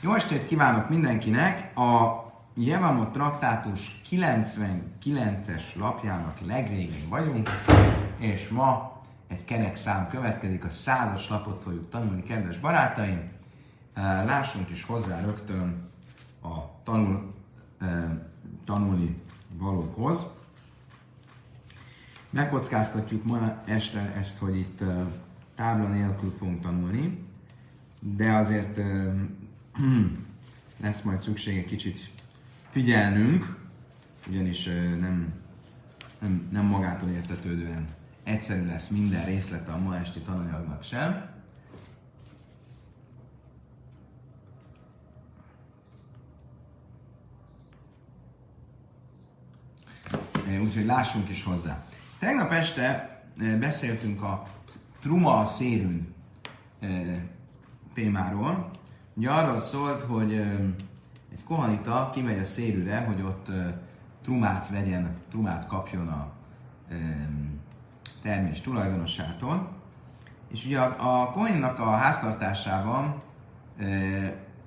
Jó estét kívánok mindenkinek! A Jevamot traktátus 99-es lapjának legvégén vagyunk, és ma egy kerek szám következik, a százas lapot fogjuk tanulni, kedves barátaim. Lássunk is hozzá rögtön a tanul, tanulni valókhoz. Megkockáztatjuk ma este ezt, hogy itt tábla nélkül fogunk tanulni, de azért lesz majd szükség egy kicsit figyelnünk, ugyanis nem, nem, nem magától értetődően egyszerű lesz minden részlete a ma esti tananyagnak sem. Úgyhogy lássunk is hozzá. Tegnap este beszéltünk a Truma a szérűn témáról. Ugye arról szólt, hogy egy kohanita kimegy a szérűre, hogy ott trumát vegyen, trumát kapjon a termés tulajdonosától. És ugye a, a kohénnak a háztartásában,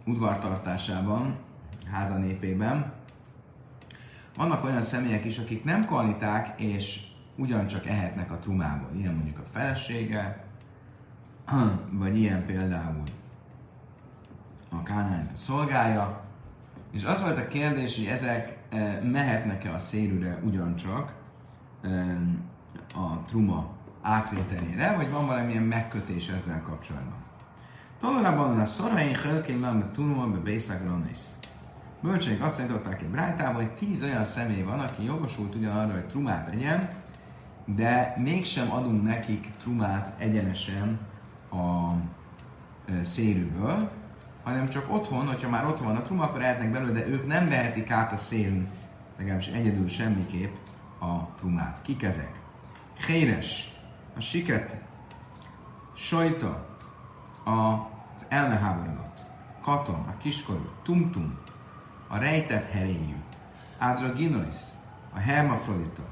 udvartartásában, háza népében vannak olyan személyek is, akik nem kohaniták, és ugyancsak ehetnek a trumából. Ilyen mondjuk a felesége, vagy ilyen például a Kánányt a szolgája, és az volt a kérdés, hogy ezek e, mehetnek-e a szélűre ugyancsak e, a truma átvételére, vagy van valamilyen megkötés ezzel kapcsolatban. Tolorában a szorain hölkén nem truma be bészagronész. Bölcseink azt tanították egy brájtában, hogy tíz olyan személy van, aki jogosult ugyanarra, hogy trumát egyen, de mégsem adunk nekik trumát egyenesen a e, szérűből, hanem csak otthon, hogyha már otthon van a truma, akkor ehetnek belőle, de ők nem vehetik át a szélünk, legalábbis egyedül semmiképp a trumát. Kik ezek? Héres, a siket, sajta, az elmeháborodott, katon, a kiskorú, tumtum, a rejtett heréjű, ádraginois, a hermafrodita,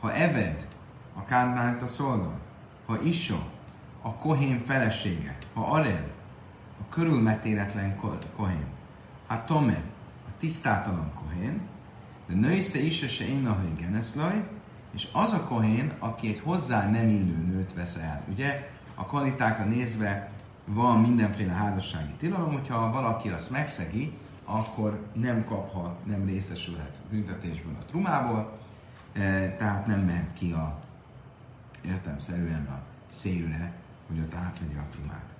ha eved, a kárnányt a szolga, ha iso, a kohén felesége, ha arel, a körülmetéletlen kohén. Hát tome, a tisztátalan kohén, de nősze is se én a geneszlaj, és az a kohén, aki egy hozzá nem illő nőt vesz el. Ugye a kvalitákra nézve van mindenféle házassági tilalom, hogyha valaki azt megszegi, akkor nem kaphat, nem részesülhet büntetésből a trumából, e, tehát nem mehet ki a értelmszerűen a szélre, hogy ott átvegye a trumát.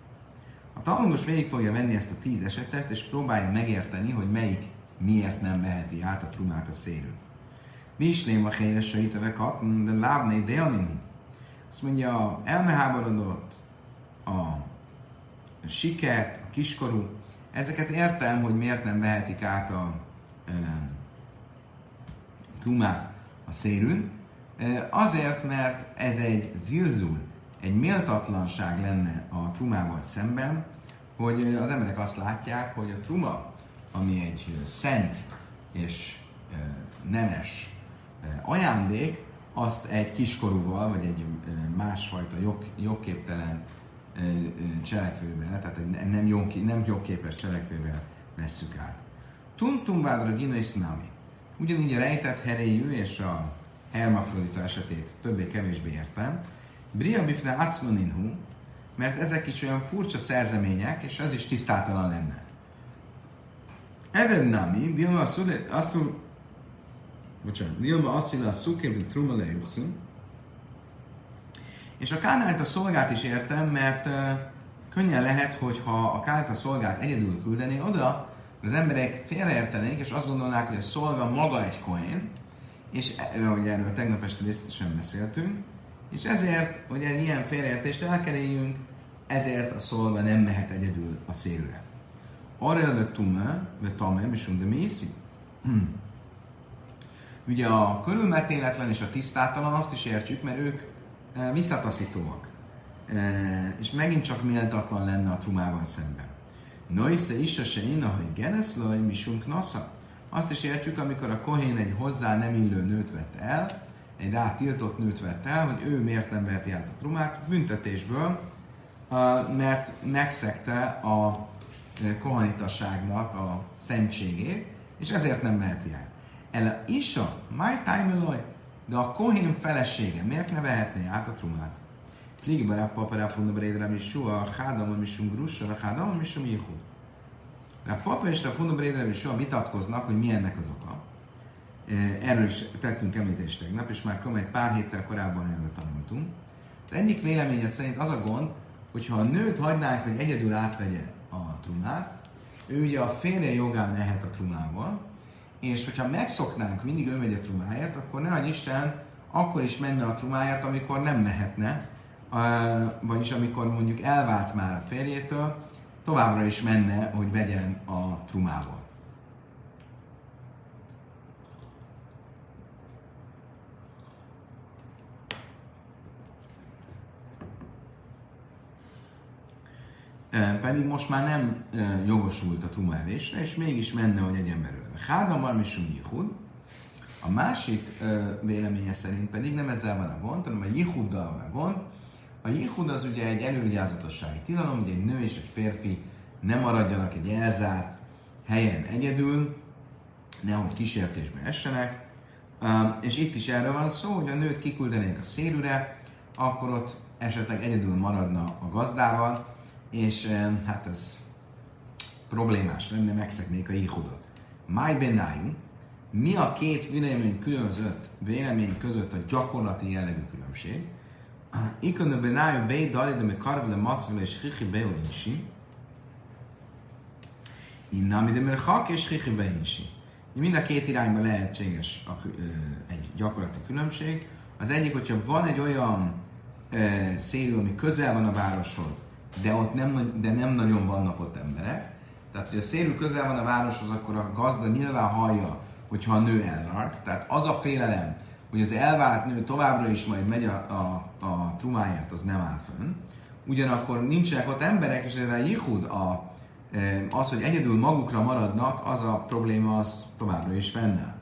A Talmudos végig fogja venni ezt a tíz esetet, és próbálja megérteni, hogy melyik miért nem veheti át a trumát a szélről. Mi is lém a a katn, de lábné deanini. Azt mondja, elmeháborodott, a siket, a kiskorú, ezeket értem, hogy miért nem vehetik át a e, trumát a szélűn. Azért, mert ez egy zilzul, egy méltatlanság lenne a trumával szemben, hogy az emberek azt látják, hogy a truma, ami egy szent és nemes ajándék, azt egy kiskorúval, vagy egy másfajta jog, jogképtelen cselekvővel, tehát egy nem, jog, nem jogképes cselekvővel vesszük át. Tuntumbádra gina és nami. Ugyanígy a rejtett heréjű és a hermafrodita esetét többé-kevésbé értem, Bria bifne atzmaninhu, mert ezek is olyan furcsa szerzemények, és az is tisztátalan lenne. Eved nami, Dilma asszul, bocsánat, Dilma asszila szukim, truma lejukszim, és a kánált a szolgát is értem, mert könnyen lehet, hogy ha a kánált a szolgát egyedül küldené oda, az emberek félreértenék, és azt gondolnák, hogy a szolga maga egy kohén, és ahogy erről tegnap este részletesen beszéltünk, és ezért, hogy egy ilyen félreértést elkerüljünk, ezért a szolga nem mehet egyedül a szélre. Arra ve tume, ve tame, és de mészi. Hmm. Ugye a körülmetéletlen és a tisztátalan azt is értjük, mert ők e, visszataszítóak. E, és megint csak méltatlan lenne a trumával szemben. Noisze is se inna, hogy geneszlaj, misunk nasza. Azt is értjük, amikor a kohén egy hozzá nem illő nőt vett el, egy rá tiltott nőt vett el, hogy ő miért nem veheti át a trumát büntetésből, mert megszegte a kohanitasságnak a szentségét, és ezért nem meheti el. El Isa, my time de a kohén felesége miért ne vehetné át a trumát? Fliegbe a papára funda brédre mi sua, hádam mi sum grussa, a hádam mi sum jihud. A papa és a funda brédre mi sua vitatkoznak, hogy mi ennek az oka. Erről is tettünk említést tegnap, és már egy pár héttel korábban erről tanultunk. Az egyik véleménye szerint az a gond, hogyha a nőt hagynánk, hogy egyedül átvegye a trumát, ő ugye a férje jogán lehet a trumával, és hogyha megszoknánk, mindig ő megy a trumáért, akkor ne Isten, akkor is menne a trumáért, amikor nem mehetne, vagyis amikor mondjuk elvált már a férjétől, továbbra is menne, hogy vegyen a trumával. Pedig most már nem jogosult a truma evésre, és mégis menne, hogy egy ember Hádam van misum jihud. A másik véleménye szerint pedig nem ezzel van a gond, hanem a jihuddal van a gond. A jihud az ugye egy elővigyázatossági tilalom, hogy egy nő és egy férfi nem maradjanak egy elzárt helyen egyedül, nehogy kísértésbe essenek. És itt is erről van szó, hogy a nőt kiküldenék a szérűre, akkor ott esetleg egyedül maradna a gazdával, és hát ez problémás lenne, megszegnék a jihudot. Máj benájú, mi a két vélemény különbözött vélemény között a gyakorlati jellegű különbség? Ikon benájú be dali de me karvele maszvele és hichi beolinsi. Innami de merhak és hichi beinsi. Mind a két irányban lehetséges a, egy gyakorlati különbség. Az egyik, hogyha van egy olyan e, szélő, ami közel van a városhoz, de ott nem, de nem nagyon vannak ott emberek. Tehát, hogy a szélű közel van a városhoz, akkor a gazda nyilván hallja, hogyha a nő elvált. Tehát az a félelem, hogy az elvált nő továbbra is majd megy a, a, a trumáért, az nem áll fönn. Ugyanakkor nincsenek ott emberek, és ez a jihud, a, e, az, hogy egyedül magukra maradnak, az a probléma, az továbbra is fennáll.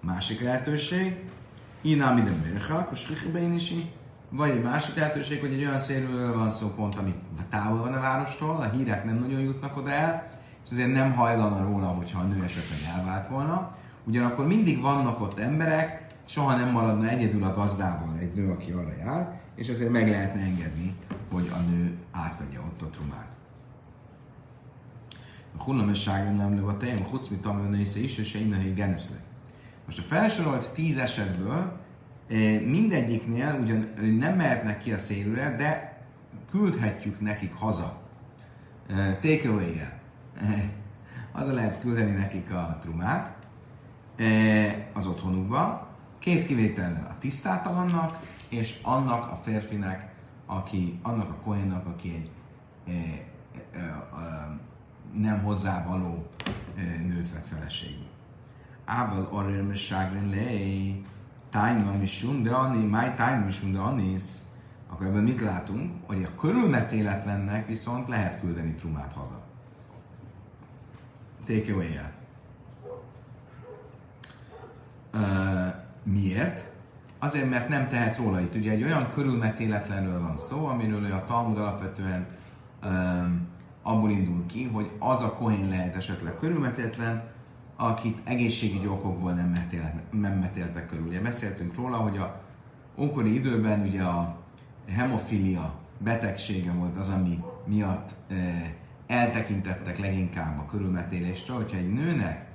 Másik lehetőség, Iná minden mérchak, és vagy egy másik lehetőség, hogy egy olyan szélről van szó pont, ami távol van a várostól, a hírek nem nagyon jutnak oda el, és azért nem hajlana róla, hogyha a nő esetleg elvált volna. Ugyanakkor mindig vannak ott emberek, soha nem maradna egyedül a gazdával egy nő, aki arra jár, és azért meg lehetne engedni, hogy a nő átvegye ott a trumát. A hullamesságon nem nő a tejem, a chucmi tamilnésze is, és én geneszle. Most a felsorolt tíz esetből mindegyiknél ugyan nem mehetnek ki a szélűre, de küldhetjük nekik haza. Eh, takeaway-jel. a lehet küldeni nekik a trumát az otthonukba, két kivétellel a tisztátalannak, és annak a férfinek, aki, annak a kohénnak, aki egy nem hozzávaló e, nőt vett feleségül. Ábel messágrin lej, tájma misund de anni, máj tájma misund de annis, akkor ebben mit látunk? Hogy a körülmetéletlennek viszont lehet küldeni trumát haza take away -el. Uh, miért? Azért, mert nem tehet róla itt. Ugye egy olyan körülmetéletlenről van szó, amiről a Talmud alapvetően um, abból indul ki, hogy az a kohén lehet esetleg körülmetéletlen, akit egészségügyi okokból nem, metél, nem metéltek körül. Ugye beszéltünk róla, hogy a ókori időben ugye a hemofilia betegsége volt az, ami miatt eh, eltekintettek leginkább a körülmetéléstől, hogyha egy nőnek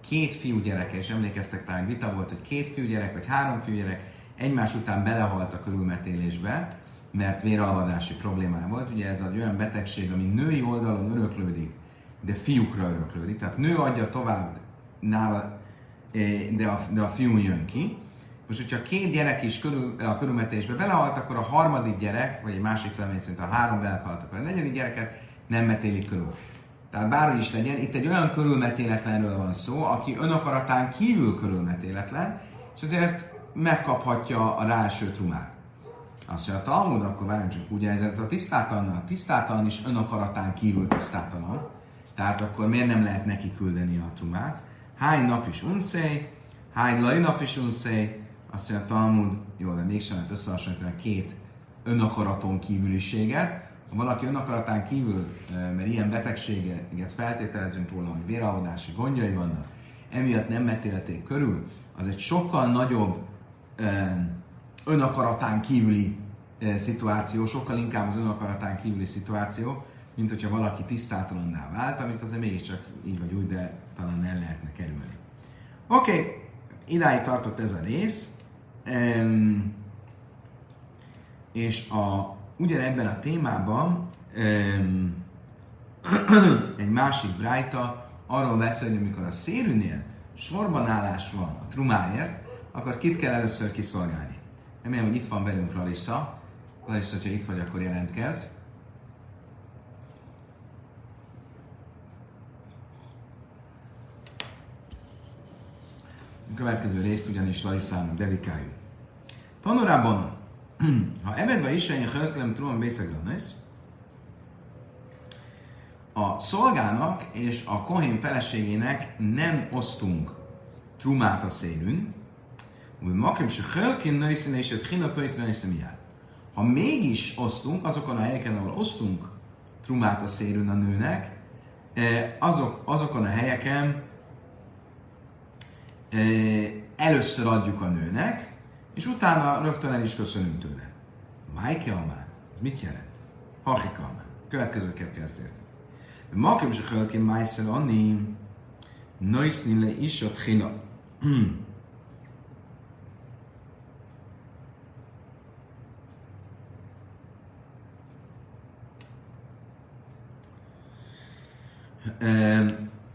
két fiúgyereke, és emlékeztek talán vita volt, hogy két fiúgyerek vagy három fiúgyerek egymás után belehalt a körülmetélésbe, mert véralvadási problémája volt. Ugye ez egy olyan betegség, ami női oldalon öröklődik, de fiúkra öröklődik. Tehát nő adja tovább nála, eh, de a, de a fiú jön ki. Most, hogyha két gyerek is körül, a körülmetésbe belehalt, akkor a harmadik gyerek, vagy egy másik felmény szerint a három belehalt, akkor a negyedik gyereket nem metélik körül. Tehát bárhogy is legyen, itt egy olyan körülmetéletlenről van szó, aki önakaratán kívül körülmetéletlen, és azért megkaphatja a ráeső trumát. Azt mondja, a Talmud, akkor várjunk csak úgy ez a tisztátalan, a tisztátalan is önakaratán kívül tisztátalan, tehát akkor miért nem lehet neki küldeni a trumát? Hány nap is unszej, hány lai nap is unszej, azt mondja a Talmud, jó, de mégsem lehet összehasonlítani a két önakaraton kívüliséget, ha valaki önakaratán kívül, mert ilyen betegséget feltételezünk róla, hogy véralvadási gondjai vannak, emiatt nem metélték körül, az egy sokkal nagyobb önakaratán kívüli szituáció, sokkal inkább az önakaratán kívüli szituáció, mint hogyha valaki tisztátalanná vált, amit azért mégiscsak így vagy úgy, de talán el lehetne kerülni. Oké, okay. idáig tartott ez a rész, um, és a, ugyanebben a témában um, egy másik brájta arról beszél, hogy amikor a szérűnél sorbanállás van a trumáért, akkor kit kell először kiszolgálni. Remélem, hogy itt van velünk Larissa. Larissa, ha itt vagy, akkor jelentkezz. A következő részt ugyanis Larissának dedikáljuk. Tanulában, ha evedve is egy hölklem truman bészeglanész, a szolgának és a kohén feleségének nem osztunk trumát a szélünk, hogy makim se hölkin nőszín és egy hinapöjtre Ha mégis osztunk, azokon a helyeken, ahol osztunk trumát a szélünk a nőnek, eh, azok, azokon a helyeken először adjuk a nőnek, és utána rögtön el is köszönünk tőle. Májke Almán, ez mit jelent? Hachika Almán. Következőképp ezt érteni. Makim se hölkin májszer anni, nöjszni le is a tchina.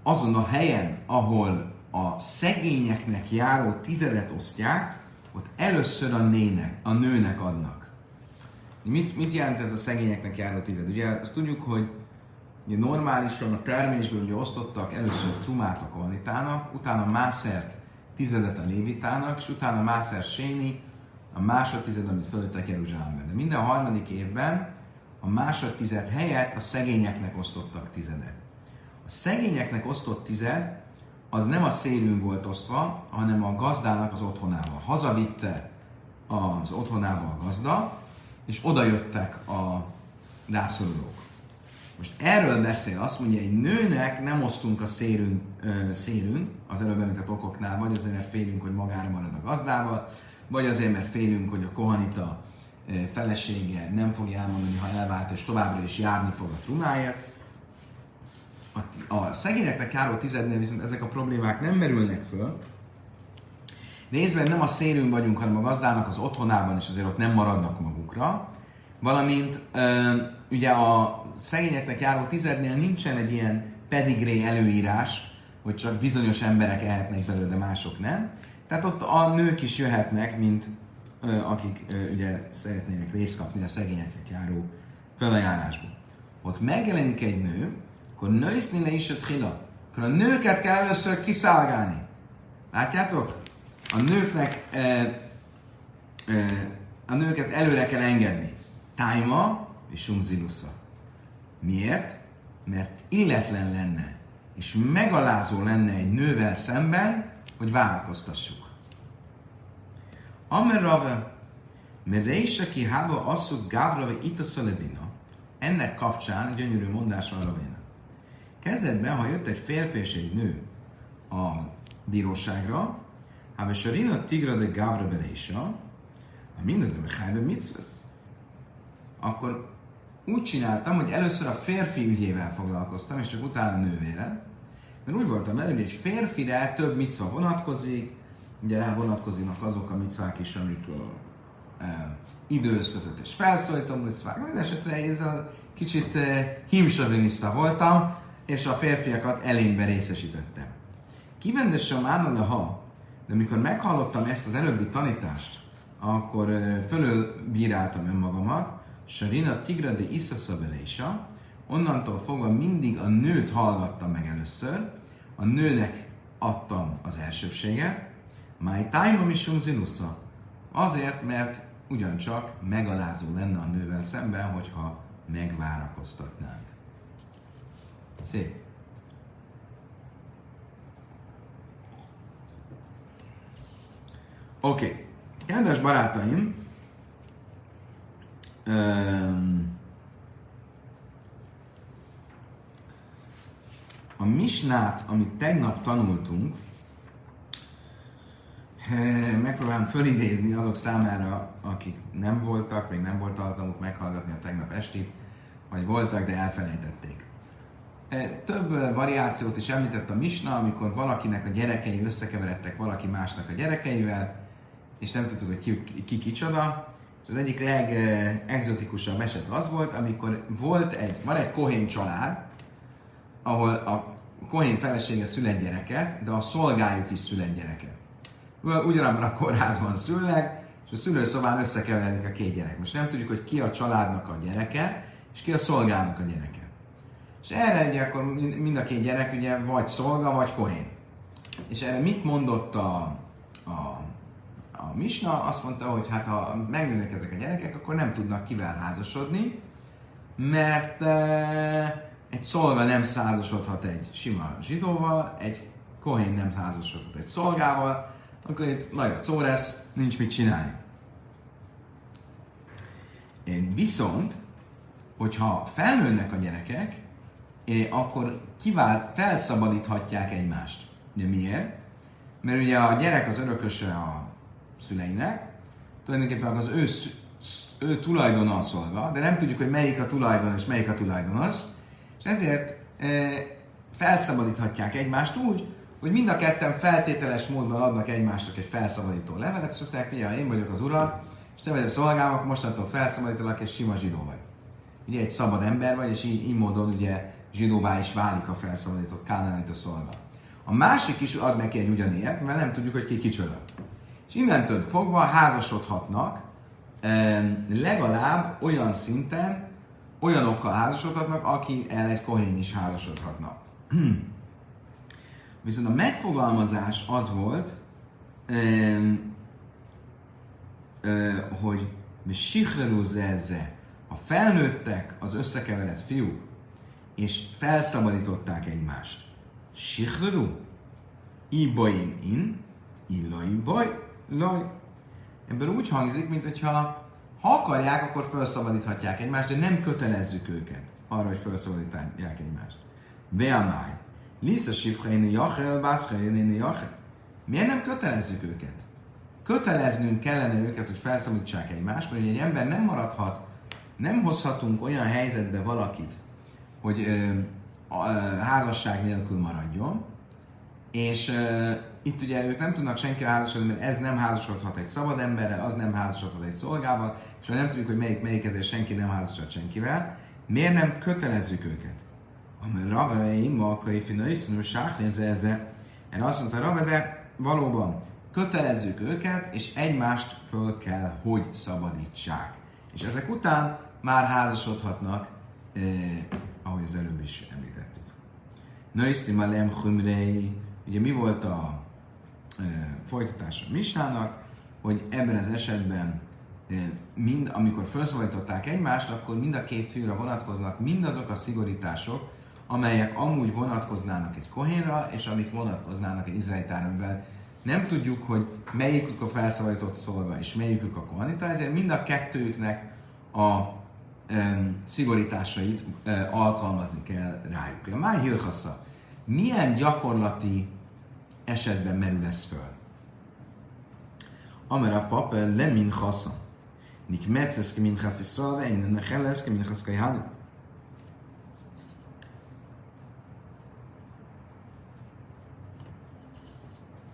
azon a helyen, ahol a szegényeknek járó tizedet osztják, ott először a, nének, a nőnek adnak. Mit, mit jelent ez a szegényeknek járó tized? Ugye azt tudjuk, hogy ugye normálisan a termésből ugye osztottak először trumát a kohanitának, utána mászert tizedet a lévitának, és utána mászer séni, a másodtized, amit fölöttek Jeruzsálemben. De minden harmadik évben a másodtized helyett a szegényeknek osztottak tizedet. A szegényeknek osztott tized az nem a szélünk volt osztva, hanem a gazdának az otthonával. Hazavitte az otthonával a gazda, és oda jöttek a rászorulók. Most erről beszél, azt mondja, hogy nőnek nem osztunk a szélünk, ö, szélünk az előbb említett okoknál, vagy azért, mert félünk, hogy magára marad a gazdával, vagy azért, mert félünk, hogy a kohanita felesége nem fogja elmondani, ha elvált, és továbbra is járni fog a trumáért a, a szegényeknek járó tizednél viszont ezek a problémák nem merülnek föl. Részben nem a szélünk vagyunk, hanem a gazdának az otthonában, és azért ott nem maradnak magukra. Valamint ö, ugye a szegényeknek járó tizednél nincsen egy ilyen pedigré előírás, hogy csak bizonyos emberek ehetnek belőle, de mások nem. Tehát ott a nők is jöhetnek, mint ö, akik ö, ugye szeretnének részt kapni a szegényeknek járó felajánlásból. Ott megjelenik egy nő, akkor nőszni ne is a. Akkor a nőket kell először kiszálgálni. Látjátok? A nőknek e, e, a nőket előre kell engedni. Tájma és sumzinusza. Miért? Mert illetlen lenne és megalázó lenne egy nővel szemben, hogy várakoztassuk. Amerave, mert ki hába asszuk gávrave itt a szaledina. Ennek kapcsán gyönyörű mondás van. Kezdetben, ha jött egy férfi és egy nő a bíróságra, ha Sarina Tigra de Gavra Berésa, a minden de mit vesz? Akkor úgy csináltam, hogy először a férfi ügyével foglalkoztam, és csak utána a nővével. Mert úgy voltam elő, hogy egy férfire több micva vonatkozik, ugye rá vonatkoznak azok a micvák is, amik e, időhöz kötött és felszólítom, micvák. Minden esetre ez a kicsit e, himsoviniszta voltam, és a férfiakat elénbe részesítettem. Kivendessem állna ha, de amikor meghallottam ezt az előbbi tanítást, akkor fölülbíráltam önmagamat, Sarina Tigra de Isszaszabelésa, onnantól fogva mindig a nőt hallgattam meg először, a nőnek adtam az elsőbséget, My time is zinusza. Azért, mert ugyancsak megalázó lenne a nővel szemben, hogyha megvárakoztatnánk. Sí. Oké. Okay. Kedves barátaim, a misnát, amit tegnap tanultunk, megpróbálom fölidézni azok számára, akik nem voltak, még nem volt alkalmuk meghallgatni a tegnap esti, vagy voltak, de elfelejtették. Eh, több eh, variációt is említett a Misna, amikor valakinek a gyerekei összekeveredtek valaki másnak a gyerekeivel, és nem tudtuk, hogy ki, ki kicsoda. És az egyik legexotikusabb eset az volt, amikor volt egy, van egy kohén család, ahol a kohén felesége szület gyereket, de a szolgájuk is szület gyereket. Ugyanabban a kórházban szülnek, és a szülőszobán összekeveredik a két gyerek. Most nem tudjuk, hogy ki a családnak a gyereke, és ki a szolgának a gyereke. És erre ugye akkor mind a két gyerek ugye vagy szolga, vagy kohén. És erre mit mondott a, a, a Misna? Azt mondta, hogy hát ha megnőnek ezek a gyerekek, akkor nem tudnak kivel házasodni, mert e, egy szolga nem házasodhat egy sima zsidóval, egy kohén nem házasodhat egy szolgával, akkor itt nagy a córesz, nincs mit csinálni. Viszont, hogyha felnőnek a gyerekek, akkor kivált, felszabadíthatják egymást. Ugye miért? Mert ugye a gyerek az örököse a szüleinek, tulajdonképpen az ő, ő tulajdona a szolga, de nem tudjuk, hogy melyik a tulajdonos és melyik a tulajdonos, és ezért e, felszabadíthatják egymást úgy, hogy mind a ketten feltételes módon adnak egymásnak egy felszabadító levelet, és azt mondják, hogy én vagyok az uram, és te vagy a szolgám, akkor mostantól felszabadítalak, és sima zsidó vagy. Ugye egy szabad ember vagy, és így, így módon ugye zsidóvá is válik a felszabadított a szolga. A másik is ad neki egy ugyanilyet, mert nem tudjuk, hogy ki kicsoda. És innentől fogva házasodhatnak legalább olyan szinten, olyanokkal házasodhatnak, aki el egy kohén is házasodhatnak. Viszont a megfogalmazás az volt, hogy Sihreru zeze, a felnőttek, az összekeveredett fiúk, és felszabadították egymást. Sihreru, ibain in, illai baj, laj. Ebből úgy hangzik, mint hogyha ha akarják, akkor felszabadíthatják egymást, de nem kötelezzük őket arra, hogy felszabadítják egymást. Beamáj. Lisa Sifreini Jachel, Bászreini Jachel. Miért nem kötelezzük őket? Köteleznünk kellene őket, hogy felszabadítsák egymást, mert egy ember nem maradhat, nem hozhatunk olyan helyzetbe valakit, hogy a, házasság nélkül maradjon, és itt ugye ők nem tudnak senki házasodni, mert ez nem házasodhat egy szabad emberrel, az nem házasodhat egy szolgával, és nem tudjuk, hogy melyik melyik ezért senki nem házasod senkivel. Miért nem kötelezzük őket? Amely Rave, Imma, Kaifina, Iszonú, Sáhnéze, ezzel. Erre azt mondta Rave, de valóban kötelezzük őket, és egymást föl kell, hogy szabadítsák. És ezek után már házasodhatnak, ahogy az előbb is említettük. Nöisztim alem humrei, ugye mi volt a e, folytatása Misnának, hogy ebben az esetben e, mind, amikor felszólították egymást, akkor mind a két fiúra vonatkoznak mindazok a szigorítások, amelyek amúgy vonatkoznának egy kohénra, és amik vonatkoznának egy izraelitára, amivel nem tudjuk, hogy melyikük a felszabadított szolga, és melyikük a kohanita, ezért mind a kettőknek a szigorításait alkalmazni kell rájuk. A Máj Hilchassa, milyen gyakorlati esetben merül ez föl? Amer a pap le min chassa. Nik metzes ki min chasz Yisrael, innen necheles ki min chasz kajhani.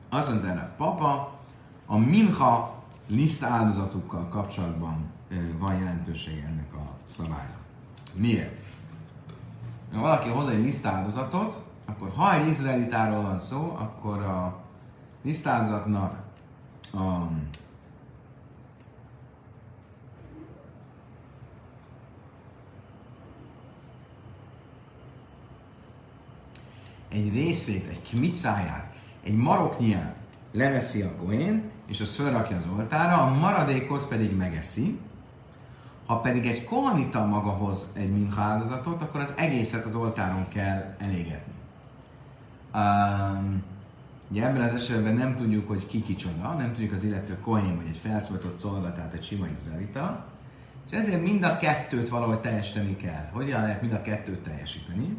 Azt mondta a papa, a minha liszt áldozatukkal kapcsolatban van jelentősége ennek a szabálynak. Miért? Ha valaki hoz egy liszt áldozatot, akkor ha egy izraelitáról van szó, akkor a lisztáldozatnak a egy részét, egy kmicáját, egy maroknyját leveszi a koén, és azt felrakja az oltára, a maradékot pedig megeszi. Ha pedig egy kohanita maga hoz egy minha áldozatot, akkor az egészet az oltáron kell elégetni. Um, ugye ebben az esetben nem tudjuk, hogy ki kicsoda, nem tudjuk az illető kohén vagy egy felszólított szolga, tehát egy sima izraelita, és ezért mind a kettőt valahogy teljesíteni kell. Hogyan lehet mind a kettőt teljesíteni?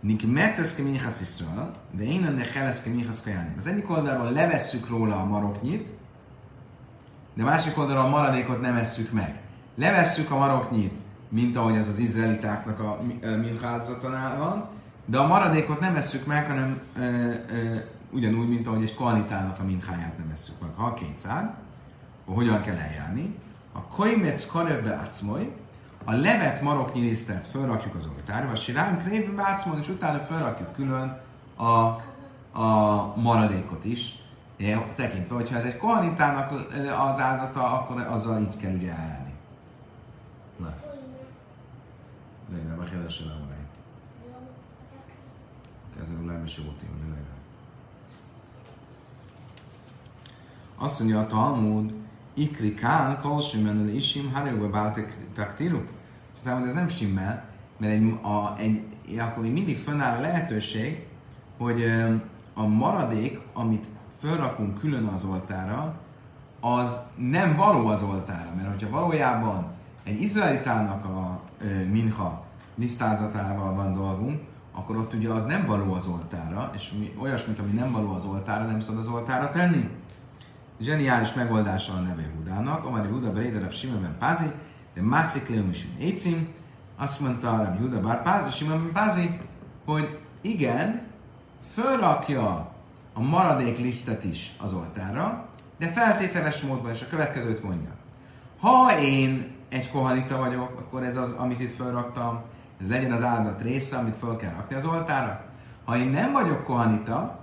Nik mecceszke minchasz Iszrael, de én ennek heleszke minchasz kajánim. Az egyik oldalról levesszük róla a maroknyit, de másik oldalról a maradékot nem esszük meg. Levesszük a maroknyit, mint ahogy az az izraelitáknak a mincha áldozatanál van, de a maradékot nem esszük meg, hanem ö, ö, ugyanúgy, mint ahogy egy koanitának a mincháját nem esszük meg. Ha a kétszád, akkor hogyan kell eljárni? A koimec karövbe átszmoly, a levet maroknyi lisztet felrakjuk az oltárba, a sirám krévbe és utána felrakjuk külön a, a maradékot is, tekintve, hogyha ez egy kohanitának az áldata, akkor azzal így kell ugye eljárni. Na. Legalább a kérdésre nem vagy. Kezdem a lemes jó téma, legalább. Azt mondja a Talmud, Ikri Kán, Kalsimen, Isim, Harjogba Báltek Taktiru. Szóval ez nem stimmel, mert egy, a, egy, akkor még mindig fönnáll a lehetőség, hogy a maradék, amit felrakunk külön az oltára, az nem való az oltára, mert hogyha valójában egy izraelitának a e, minha lisztázatával van dolgunk, akkor ott ugye az nem való az oltára, és mi, olyasmit, ami nem való az oltára, nem szabad az oltára tenni. Zseniális megoldása a neve Hudának, amely Huda Bréderebb Simonben Pázi, de Mászik Leomisim Écim, azt mondta a Huda Bár Pázi, Simonben Pázi, hogy igen, fölrakja a maradék lisztet is az oltára, de feltételes módban, és a következőt mondja. Ha én egy kohanita vagyok, akkor ez az, amit itt felraktam, ez legyen az áldozat része, amit fel kell rakni az oltára. Ha én nem vagyok kohanita,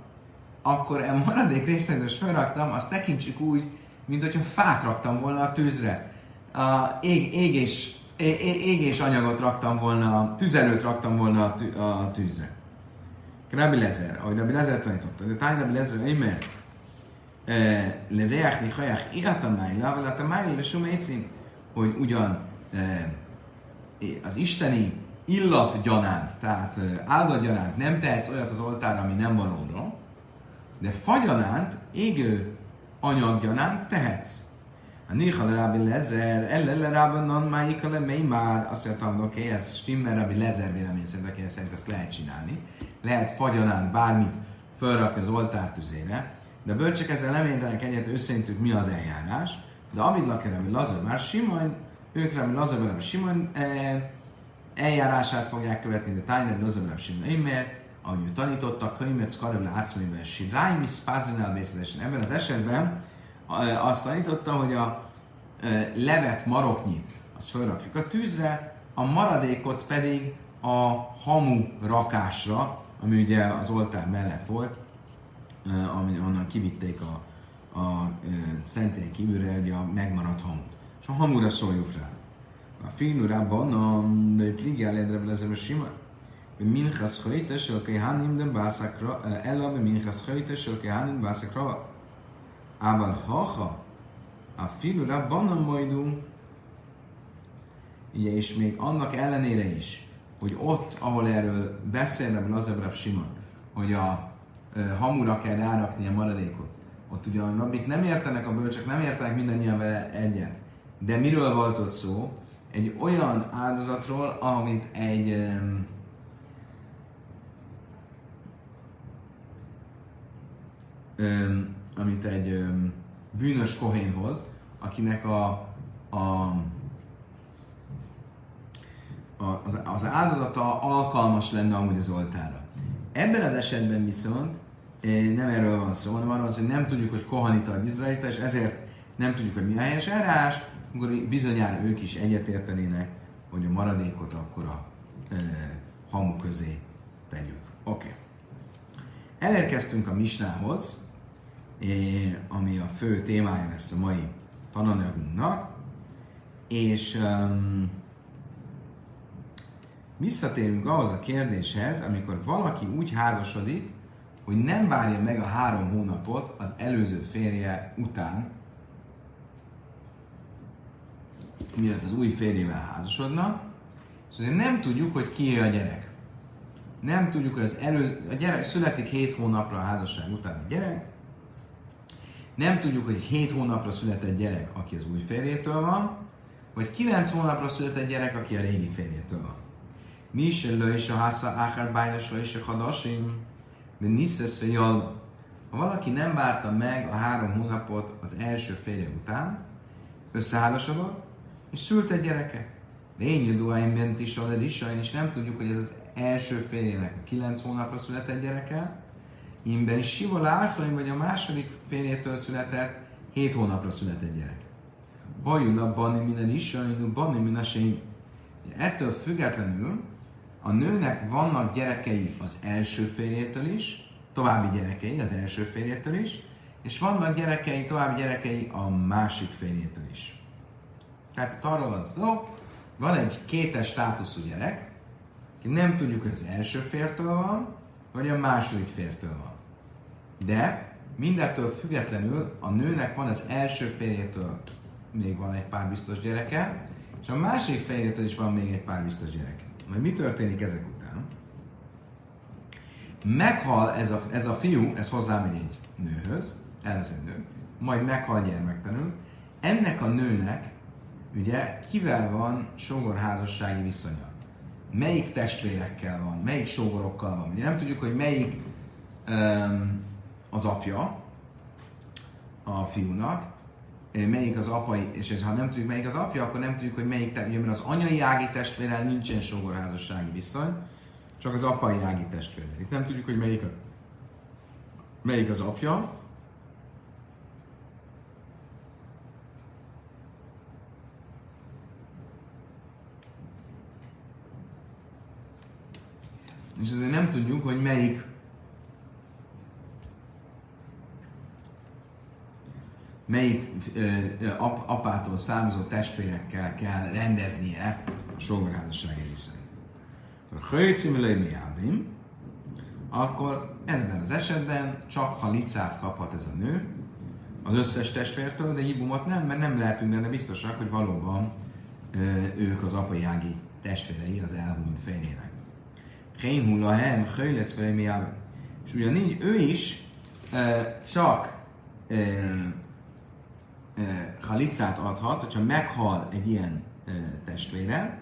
akkor a maradék részt, amit felraktam, azt tekintsük úgy, mint hogyha fát raktam volna a tűzre. A ég, égés, égés anyagot raktam volna, tüzelőt raktam volna a tűzre. Rabbi Lezer, ahogy Rabbi Lezer tanította, de táj Rabbi Lezer, imer, lereach nichajach iratamájla, vagy atamájla le sum hogy ugyan az isteni illat gyanánt, tehát áldott gyanánt nem tehetsz olyat az oltára, ami nem valóra, de fagyanánt, égő gyanánt tehetsz. A Nichal Rabbi Lezer, ellele Rabbanon, májika le már, azt mondtam, oké, okay, ez stimmel Rabbi Lezer vélemény szerint, aki szerint ezt lehet csinálni. Lehet fagyonán bármit felrakni az oltár tüzére, de a bölcsek ezzel nem értenek egyet, őszintük mi az eljárás, de amit laker Rabbi Lazar már Simon, ők Rabbi Lazar Rabbi Simon e, eljárását fogják követni, de Tájn Rabbi Lazar Rabbi Simon. Eimer, ahogy ő tanította, könyvet Skarevle átszményben, Sirájmi Spazinál Ebben az esetben azt tanította, hogy a levet maroknyit, azt felrakjuk a tűzre, a maradékot pedig a hamu rakásra, ami ugye az oltár mellett volt, ami onnan kivitték a, a szentély kívülre ugye a megmaradt hamut. És a hamura szóljuk rá. A finurában a pligel edrebbel ezer sima, minchas hajtes, aki hanim den bászakra, elab minchas hajtes, aki hanim bászakra, ábal haha, a finurában a majdunk, Ugye, és még annak ellenére is, hogy ott, ahol erről beszélne Lazabrab Simon, hogy a e, hamura kell rárakni a maradékot, ott ugye a nem értenek, a bölcsök nem értenek mindannyian vele egyet. De miről volt ott szó? Egy olyan áldozatról, amit egy um, um, amit egy um, bűnös kohén hoz, akinek a, a az, az áldozata alkalmas lenne amúgy az oltára. Ebben az esetben viszont eh, nem erről van szó, hanem arról van hogy nem tudjuk, hogy kohanita vagy izraelita, és ezért nem tudjuk, hogy mi a helyes eljárás, akkor bizonyára ők is egyetértenének, hogy a maradékot akkor a e, hamu közé tegyük. Oké. Okay. Elérkeztünk a misnához, ami a fő témája lesz a mai tananyagunknak, és um, visszatérünk ahhoz a kérdéshez, amikor valaki úgy házasodik, hogy nem várja meg a három hónapot az előző férje után, mielőtt az új férjével házasodna, és azért nem tudjuk, hogy ki a gyerek. Nem tudjuk, hogy az elő, a gyerek születik 7 hónapra a házasság után a gyerek, nem tudjuk, hogy 7 hónapra született gyerek, aki az új férjétől van, vagy 9 hónapra született gyerek, aki a régi férjétől van. Mi se lő is a hásza áhár bájlas is a hadasim, de niszesz. Ha valaki nem várta meg a három hónapot az első férje után, összeházasodott, és szült egy gyereket. Lényű duáim bent is a és nem tudjuk, hogy ez az első férjének a kilenc hónapra született gyereke, imben siva láhlaim, vagy a második férjétől született, hét hónapra született gyerek. Hajula bani minden is, bani minden Ettől függetlenül a nőnek vannak gyerekei az első férjétől is, további gyerekei az első férjétől is, és vannak gyerekei, további gyerekei a másik férjétől is. Tehát itt arról van szó, van egy kétes státuszú gyerek, ki nem tudjuk, hogy az első fértől van, vagy a második fértől van. De mindettől függetlenül a nőnek van az első férjétől még van egy pár biztos gyereke, és a másik férjétől is van még egy pár biztos gyereke. Majd mi történik ezek után? Meghal ez a, ez a fiú, ez hozzámegy egy nőhöz, elvesz egy nő, majd meghal gyermektelenül. Ennek a nőnek, ugye, kivel van sógorházassági viszonya? Melyik testvérekkel van? Melyik sógorokkal van? Ugye nem tudjuk, hogy melyik um, az apja a fiúnak, melyik az apai, és ha nem tudjuk melyik az apja, akkor nem tudjuk, hogy melyik, ugye, mert az anyai ági testvérrel nincsen sógorházassági viszony, csak az apai ági testvérrel. Itt nem tudjuk, hogy melyik, a, melyik az apja, és azért nem tudjuk, hogy melyik melyik ap, apától származó testvérekkel kell rendeznie a sógorházassági viszonyt. A hőcimülői akkor ebben az esetben csak ha licát kaphat ez a nő, az összes testvértől, de hibumot nem, mert nem lehetünk benne biztosak, hogy valóban ők az apai ági testvérei az elhunyt férjének. Hén hulla hem, lesz fel, És ugyanígy ő is csak halicát adhat, hogyha meghal egy ilyen testvére,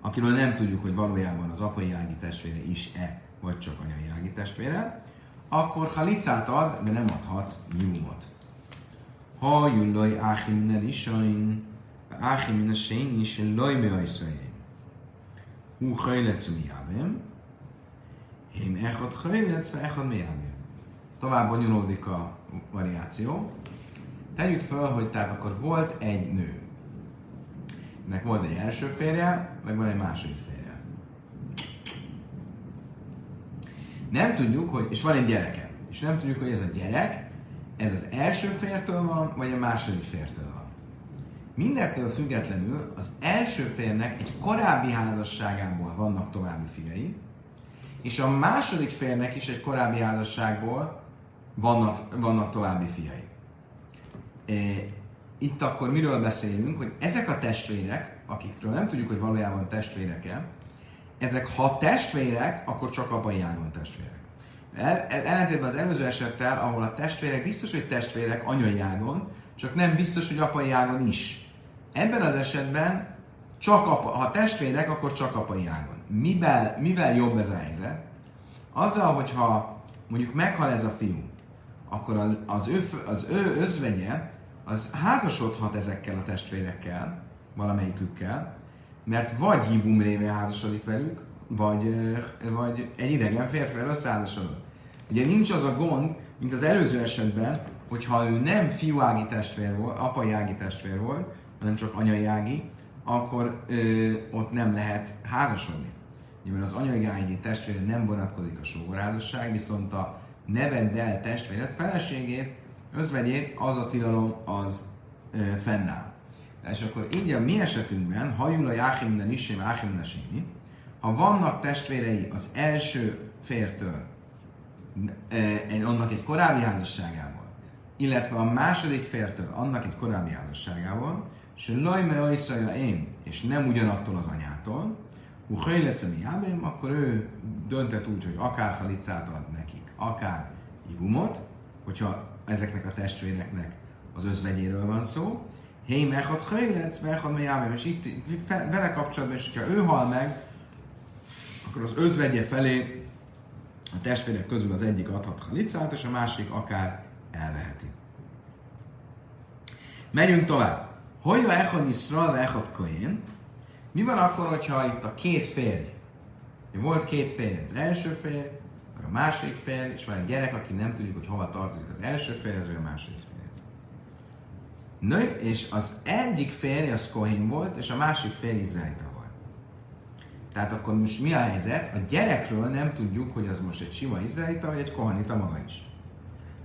akiről nem tudjuk, hogy valójában az apai ági testvére is-e, vagy csak anyai ági testvére, akkor halicát ad, de nem adhat nyúmot. Ha jullaj áhimnel isain, áhimnel sén is laj me ajszajén. Hú hajletsz miávém, hém echad hajletsz, echad miávém. Tovább bonyolódik a variáció. Tegyük fel, hogy tehát akkor volt egy nő. Ennek volt egy első férje, meg van egy második férje. Nem tudjuk, hogy, és van egy gyereke, és nem tudjuk, hogy ez a gyerek, ez az első fértől van, vagy a második fértől van. Mindettől függetlenül az első férnek egy korábbi házasságából vannak további fiai, és a második férnek is egy korábbi házasságból vannak, vannak további fiai. Itt akkor miről beszélünk, hogy ezek a testvérek, akikről nem tudjuk, hogy valójában testvérek-e, ezek ha testvérek, akkor csak apai ágon testvérek. Ellentétben az előző esettel, ahol a testvérek biztos, hogy testvérek anyai ágon, csak nem biztos, hogy apai ágon is. Ebben az esetben csak apa, ha testvérek, akkor csak apai ágon. Mivel, mivel jobb ez a helyzet? Azzal, hogyha mondjuk meghal ez a fiú, akkor az ő, az ő özvegye az házasodhat ezekkel a testvérekkel, valamelyikükkel, mert vagy hibum révén házasodik velük, vagy, vagy egy idegen férfivel összeházasodott. Ugye nincs az a gond, mint az előző esetben, hogyha ő nem fiúági testvér volt, apai ági testvér volt, hanem csak anyai ági, akkor ö, ott nem lehet házasodni. Mert az anyai ági testvére nem vonatkozik a sógorházasság, viszont a nevedd el testvéret, feleségét özvegyét, az a tilalom az ö, fennáll. És akkor így a mi esetünkben, ha jul a Jáhimne Nissim, Jáhimne ha vannak testvérei az első fértől, e, annak egy korábbi házasságából, illetve a második fértől, annak egy korábbi házasságából, és lajme ajszaja én, és nem ugyanattól az anyától, Uhajlecemi jábém, akkor ő döntett úgy, hogy akár halicát ad nekik, akár igumot, hogyha ezeknek a testvéreknek az özvegyéről van szó. Hé, mechad hajlec, mechad jábem, és itt vele kapcsolatban, és hogyha ő hal meg, akkor az özvegye felé a testvérek közül az egyik adhat halicát, és a másik akár elveheti. Megyünk tovább. Hogy echad Yisrael, echad Kohen? Mi van akkor, hogyha itt a két férj, volt két férj, az első férj, a második férj, és van egy gyerek, aki nem tudjuk, hogy hova tartozik az első férjhez, vagy a második férj. Nő, és az egyik férj az Kohen volt, és a másik férj Izraelita volt. Tehát akkor most mi a helyzet? A gyerekről nem tudjuk, hogy az most egy sima izraelita, vagy egy kohanita maga is.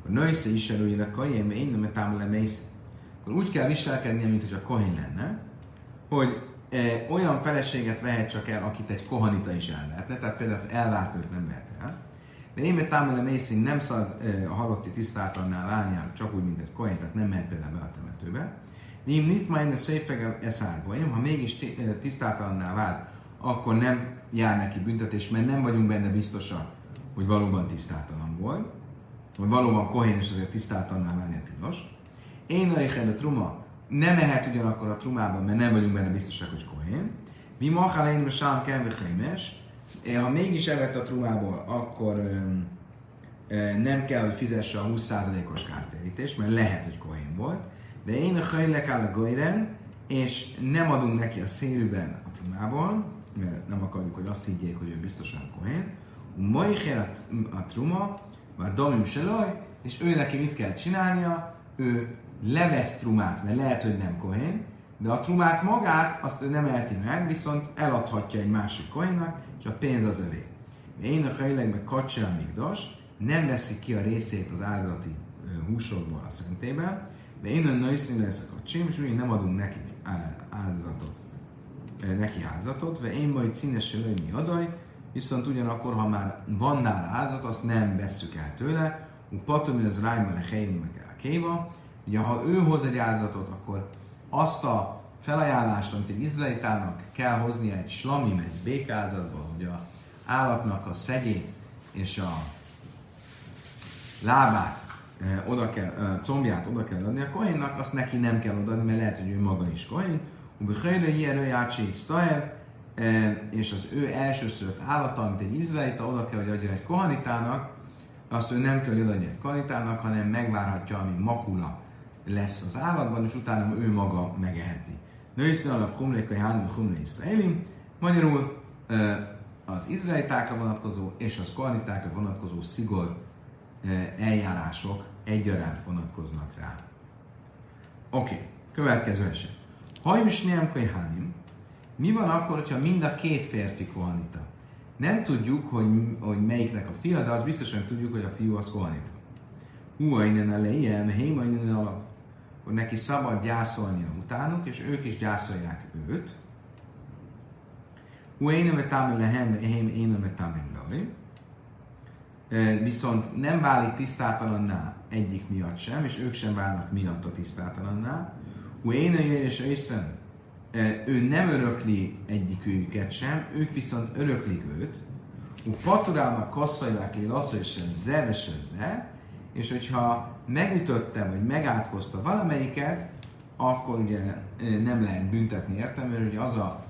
A nősze is előír a Kohen, én nem támol Akkor úgy kell viselkednie, mint hogy a Kohen lenne, hogy e, olyan feleséget vehet csak el, akit egy kohanita is elvehetne, tehát például elvált nem vehet el. De én mert támele mészín nem szabad a halotti tisztátannál válnia, csak úgy, mint egy kohen, tehát nem mehet például be a temetőbe. Ném nit majd a széfege eszárba, ha mégis tisztátalanná vált, akkor nem jár neki büntetés, mert nem vagyunk benne biztosak, hogy valóban tisztátalan volt, hogy valóban kohén és azért tisztátalanná válni a tilos. Én a truma nem ehet ugyanakkor a trumában, mert nem vagyunk benne biztosak, hogy kohén. Mi ma én sám kenvehémes, ha mégis evett a trumából, akkor nem kell, hogy fizesse a 20%-os kártérítést, mert lehet, hogy kohén volt. De én a hajlek áll a gojren, és nem adunk neki a szélűben a trumából, mert nem akarjuk, hogy azt higgyék, hogy ő biztosan kohén. Maicher a truma, vagy domim seloj, és ő neki mit kell csinálnia? Ő levesz trumát, mert lehet, hogy nem kohén, de a trumát magát azt ő nem elti meg, viszont eladhatja egy másik kohénnak, és a pénz az övé. Én a hajlegbe kacsel migdos, nem veszik ki a részét az áldozati húsokból a szentében, de a nőszín lesz a kacsim, és úgy nem adunk nekik áldozatot. Neki áldozatot, ve én majd színes mi adaj, viszont ugyanakkor, ha már van nála áldozat, azt nem vesszük el tőle, u patom, az rájma le meg el kéva, ugye ha ő hoz egy áldozatot, akkor azt a felajánlást, amit egy izraelitának kell hoznia egy slami, egy békázatba, hogy a állatnak a szegyét és a lábát, oda kell, combját oda kell adni a kohénnak, azt neki nem kell odaadni, mert lehet, hogy ő maga is kohén, Ubechajra ilyen játsé Staher, és az ő elsőszülött állata, amit egy izraelita oda kell, hogy adjon egy kohanitának, azt ő nem kell, hogy egy kohanitának, hanem megvárhatja, amíg makula lesz az állatban, és utána ő maga megeheti. Nőisztől a humlékai hánim humlé iszraelim, magyarul az izraelitákra vonatkozó és az kohanitákra vonatkozó szigor eljárások egyaránt vonatkoznak rá. Oké, okay. következő eset. Hajus nem kohanim. Mi van akkor, hogyha mind a két férfi kohanita? Nem tudjuk, hogy, hogy melyiknek a fia, de az biztosan tudjuk, hogy a fiú az kohanita. Hú, innen a lejem, héma innen alap. Hogy neki szabad gyászolnia utánuk, és ők is gyászolják őt. Hú, én nem támel lehem, én nem támel Viszont nem válik tisztátalanná egyik miatt sem, és ők sem válnak miatt a tisztátalanná. Uéna és Észön, ő nem örökli egyikőjüket sem, ők viszont öröklik őt. U paturálnak kasszajlák lé lasszajsen zevesezze, és hogyha megütötte, vagy megátkozta valamelyiket, akkor ugye nem lehet büntetni értem, mert ugye az a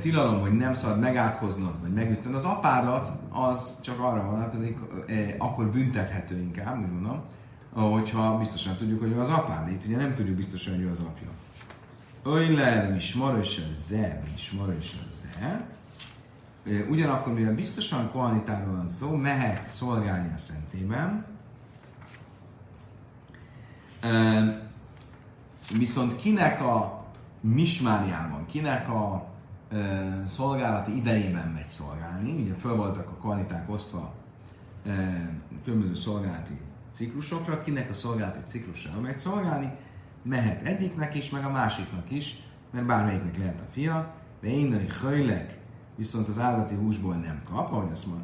tilalom, hogy nem szabad megátkoznod, vagy megütnöd az apádat, az csak arra vonatkozik, akkor büntethető inkább, úgy mondom, hogyha biztosan tudjuk, hogy ő az apád, de itt ugye nem tudjuk biztosan, hogy ő az apja. Öjler, mi smarös a ze, mi smarös a ze. Ugyanakkor, mivel biztosan kohanitáról van szó, mehet szolgálni a szentében. Viszont kinek a mismáriában, kinek a szolgálati idejében megy szolgálni, ugye föl voltak a kohaniták osztva különböző szolgálati ciklusokra, kinek a szolgálati ciklusra megy szolgálni, mehet egyiknek is, meg a másiknak is, mert bármelyiknek lehet a fia, de én a hajlek, viszont az állati húsból nem kap, ahogy azt mond,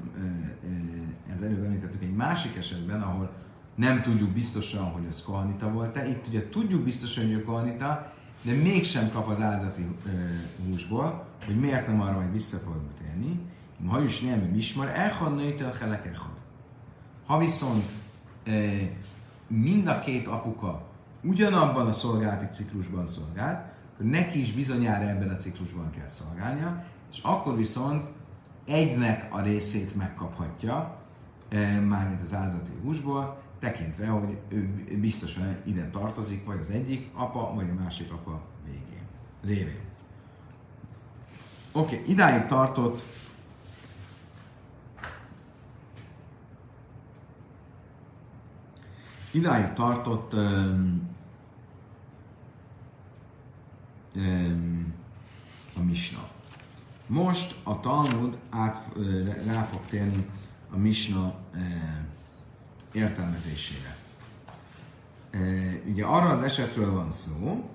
ez előbb említettük egy másik esetben, ahol nem tudjuk biztosan, hogy az kohanita volt-e. Itt ugye tudjuk biztosan, hogy ő kohanita, de mégsem kap az áldati húsból, hogy miért nem arra majd vissza fogunk térni. Ha is nem ismer, elhad nőtől helek Ha viszont mind a két apuka ugyanabban a szolgálati ciklusban szolgált, akkor neki is bizonyára ebben a ciklusban kell szolgálnia, és akkor viszont egynek a részét megkaphatja, mármint az áldozati húsból, tekintve, hogy ő biztosan ide tartozik, vagy az egyik apa, vagy a másik apa végén, révén. Oké, okay, idáig tartott idáig tartott um, um, a misna. Most a Talmud át, rá fog térni a misna uh, értelmezésére. Uh, ugye arra az esetről van szó,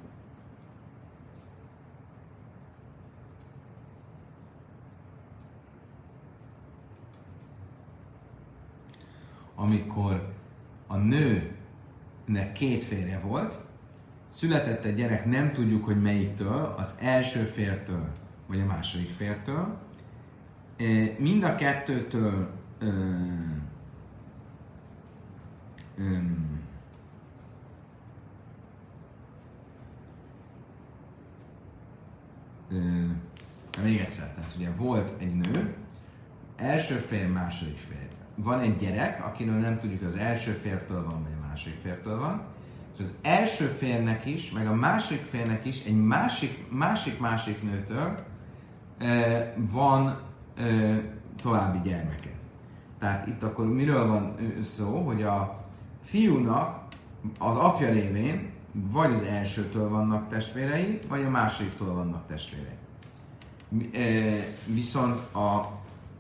amikor a nőnek két férje volt, született egy gyerek, nem tudjuk, hogy melyiktől, az első fértől, vagy a második fértől. Mind a kettőtől ö, ö, ö, még egyszer, tehát ugye volt egy nő, első férj, második férj van egy gyerek, akiről nem tudjuk, az első fértől van, vagy a második fértől van, és az első férnek is, meg a másik férnek is egy másik, másik, másik nőtől e, van e, további gyermeke. Tehát itt akkor miről van szó, hogy a fiúnak az apja révén vagy az elsőtől vannak testvérei, vagy a másodiktól vannak testvérei. E, viszont a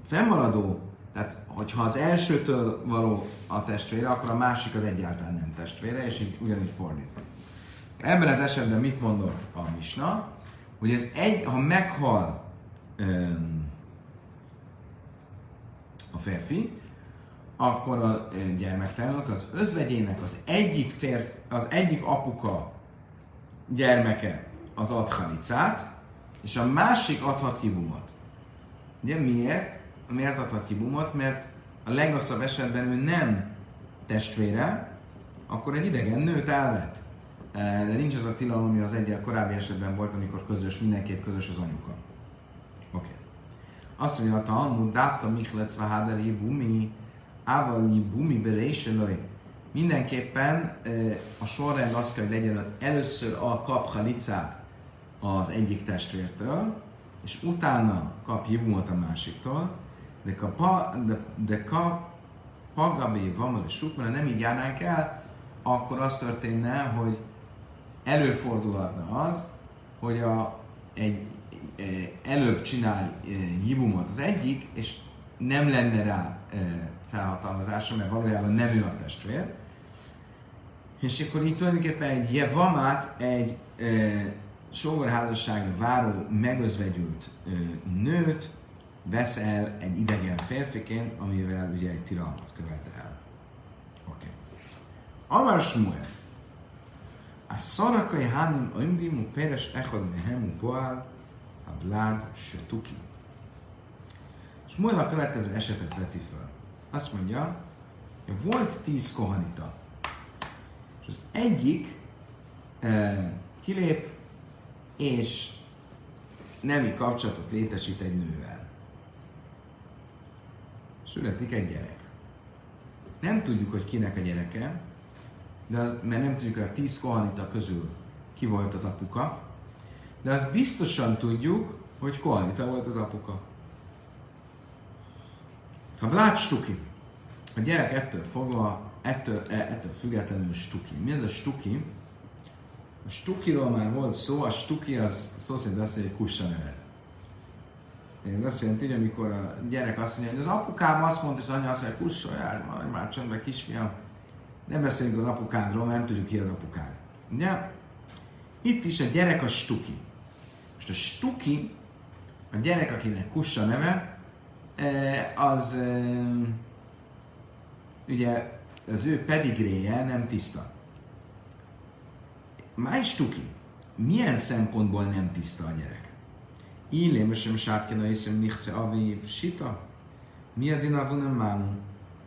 fennmaradó tehát, hogyha az elsőtől való a testvére, akkor a másik az egyáltalán nem testvére, és így ugyanígy fordítva. Ebben az esetben mit mondott a Misna? Hogy ez egy, ha meghal um, a férfi, akkor a gyermektelenok az özvegyének az egyik férfi, az egyik apuka gyermeke az ad halicát, és a másik adhat kibumot. Ugye miért? Miért adhat ki bumot? Mert a legrosszabb esetben ő nem testvére, akkor egy idegen nőt elvet. E, de nincs az a tilalom, ami az egyel korábbi esetben volt, amikor közös, mindenképp közös az anyuka. Oké. Okay. Azt mondja a Talmud, Dávka Michlec Vahadari Bumi, Ávali Bumi Beréseloj. Mindenképpen e, a sorrend az kell, hogy legyen, először a kap halicát az egyik testvértől, és utána kap jibumot a másiktól, de ka, de, de ka pagabé van, és sukmana nem így járnánk el, akkor az történne, hogy előfordulhatna az, hogy a, egy, egy előbb csinál hibumot az egyik, és nem lenne rá felhatalmazása, mert valójában nem ő a testvér. És akkor így tulajdonképpen egy jevamát, egy e, sógorházasságra váró, megözvegyült e, nőt vesz el egy idegen férfiként, amivel ugye egy tilalmat követel el. Oké. Okay. Amar Shmuel. A szarakai hánim ömdimu peres echad mehemu poál a blád setuki. Shmuel a következő esetet veti föl. Azt mondja, hogy volt tíz kohanita, és az egyik eh, kilép, és nemi kapcsolatot létesít egy nővel születik egy gyerek. Nem tudjuk, hogy kinek a gyereke, de az, mert nem tudjuk, hogy a tíz kohanita közül ki volt az apuka, de azt biztosan tudjuk, hogy kohanita volt az apuka. Ha Vlád Stuki, a gyerek ettől fogva, ettől, e, ettől függetlenül Stuki. Mi ez a Stuki? A Stukiról már volt szó, a Stuki az szó szerint azt mondja, hogy kussa nevet. Ez azt jelenti, hogy amikor a gyerek azt mondja, hogy az apukám azt mondta, és az anya azt mondja, kussoljál, már, már csöndbe kisfiam. Nem beszélünk az apukádról, mert nem tudjuk ki az apukád. Ugye? Itt is a gyerek a stuki. Most a stuki, a gyerek, akinek kussa neve, e, az e, ugye az ő pedigréje nem tiszta. Máj stuki. Milyen szempontból nem tiszta a gyerek? Illém, sem sátkina észre nichse avi sita. Mi a dinavunem mánu?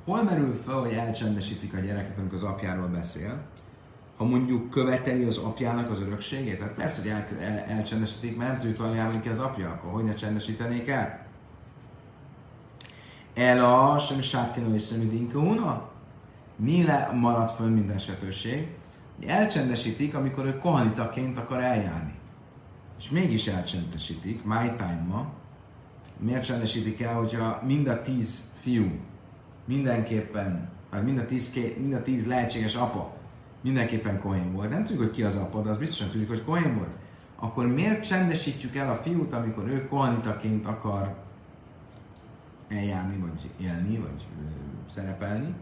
Hol merül fel, hogy elcsendesítik a gyereket, amikor az apjáról beszél? ha mondjuk követeli az apjának az örökségét? Tehát persze, hogy el, el, elcsendesítik, mert tudjuk valójában ki az apja, akkor hogy ne csendesítenék el? El a sem sátkenő és szemidinkauna? Mi le maradt föl minden esetőség? Elcsendesítik, amikor ő kohanitaként akar eljárni. És mégis elcsendesítik, my time Miért csendesítik el, hogyha mind a tíz fiú mindenképpen, vagy mind a tíz, mind a tíz lehetséges apa mindenképpen Kohén volt. Nem tudjuk, hogy ki az apa, de az biztosan tudjuk, hogy Kohén volt. Akkor miért csendesítjük el a fiút, amikor ő kohanitaként akar eljárni, vagy élni, vagy ö, szerepelni?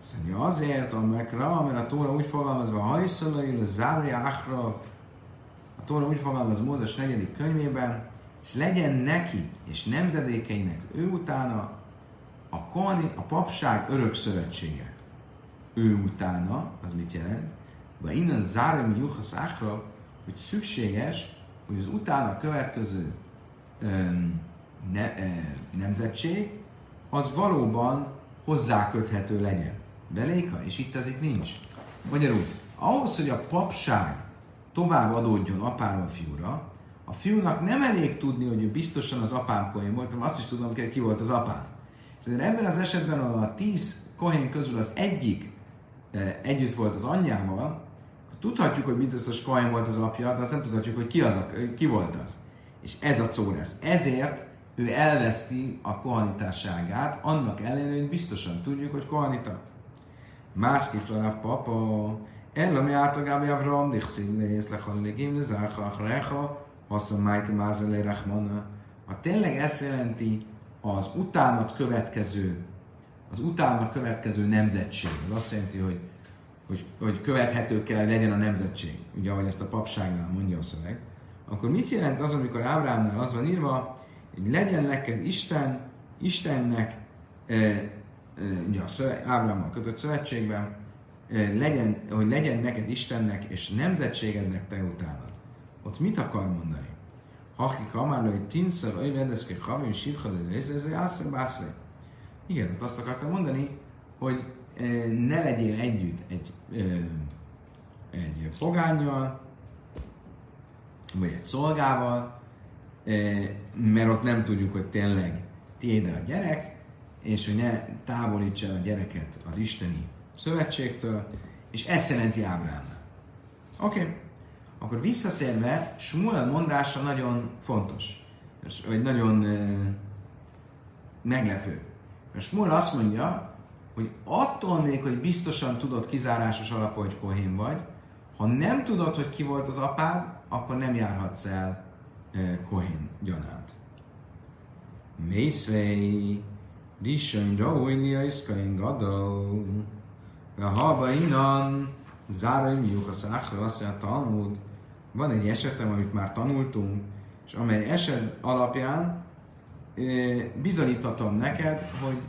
Azt mondja, azért, amekra, mert a Tóra úgy fogalmazva, hajszolai, zárja achra, a Tóra úgy fogalmaz Mózes negyedik könyvében, és legyen neki és nemzedékeinek ő utána a, kohani, a papság örök szövetsége ő utána, az mit jelent? Vagy innen zárom juhasz áhra, hogy szükséges, hogy az utána következő um, ne, e, nemzetség, az valóban hozzáköthető legyen. Beléka, és itt ez itt nincs. Magyarul, ahhoz, hogy a papság tovább adódjon apáról fiúra, a fiúnak nem elég tudni, hogy ő biztosan az apám kohén volt, hanem azt is tudom, hogy ki volt az apám. És ebben az esetben a tíz kohén közül az egyik együtt volt az anyjával, tudhatjuk, hogy biztos Kohen volt az apja, de azt nem tudhatjuk, hogy ki, az a, ki volt az. És ez a Córesz. Ezért ő elveszti a kohanitásságát, annak ellenére, hogy biztosan tudjuk, hogy kohanita. Mászkifra a papa, el ami általább Avram, dichszín lész, lechanligim, lezácha, achrecha, haszon májke mázelé rachmana. Ha tényleg ezt jelenti az utánat következő az utána következő nemzetség. Az azt jelenti, hogy, hogy, hogy követhető kell legyen a nemzetség, ugye ahogy ezt a papságnál mondja a szöveg. Akkor mit jelent az, amikor Ábrámnál az van írva, hogy legyen neked Isten, Istennek, e, e, ugye a szöveg, Ábrámmal kötött szövetségben, legyen, hogy legyen neked Istennek és nemzetségednek te utánad. Ott mit akar mondani? Haki kamárló, hogy tinszor, hogy vedeszke, havim, sírhadő, ez, ez, ez, ez, igen, ott azt akartam mondani, hogy ne legyél együtt egy, egy fogányjal, vagy egy szolgával, mert ott nem tudjuk, hogy tényleg tiéd a gyerek, és hogy ne távolíts el a gyereket az isteni szövetségtől, és ezt jelenti Ábrámnál. Oké, okay. akkor visszatérve, Smuel mondása nagyon fontos, vagy nagyon meglepő. Mert Smol azt mondja, hogy attól még, hogy biztosan tudod kizárásos alapú, hogy kohén vagy, ha nem tudod, hogy ki volt az apád, akkor nem járhatsz el eh, kohén gyanánt. Mészvei, Rishon Raúlia Iszkain Gadol, a halba innen, Záraim Juhasz Áhra, azt mondja a Talmud, van egy esetem, amit már tanultunk, és amely eset alapján bizonyíthatom neked, hogy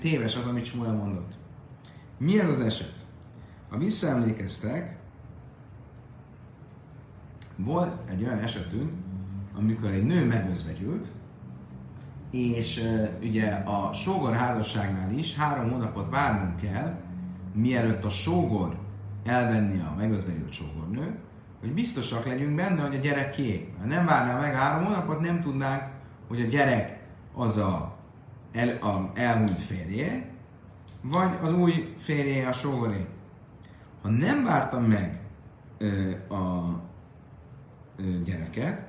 téves az, amit Smuel mondott. Mi ez az eset? Ha visszaemlékeztek, volt egy olyan esetünk, amikor egy nő megözvegyült, és ugye a sógor házasságnál is három hónapot várnunk kell, mielőtt a sógor elvenni a megözvegyült sógornőt, hogy biztosak legyünk benne, hogy a gyerek kié. Ha nem várná meg három hónapot, nem tudnánk, hogy a gyerek az a, el, a elmúlt férje, vagy az új férje a sógoré. Ha nem vártam meg ö, a ö, gyereket,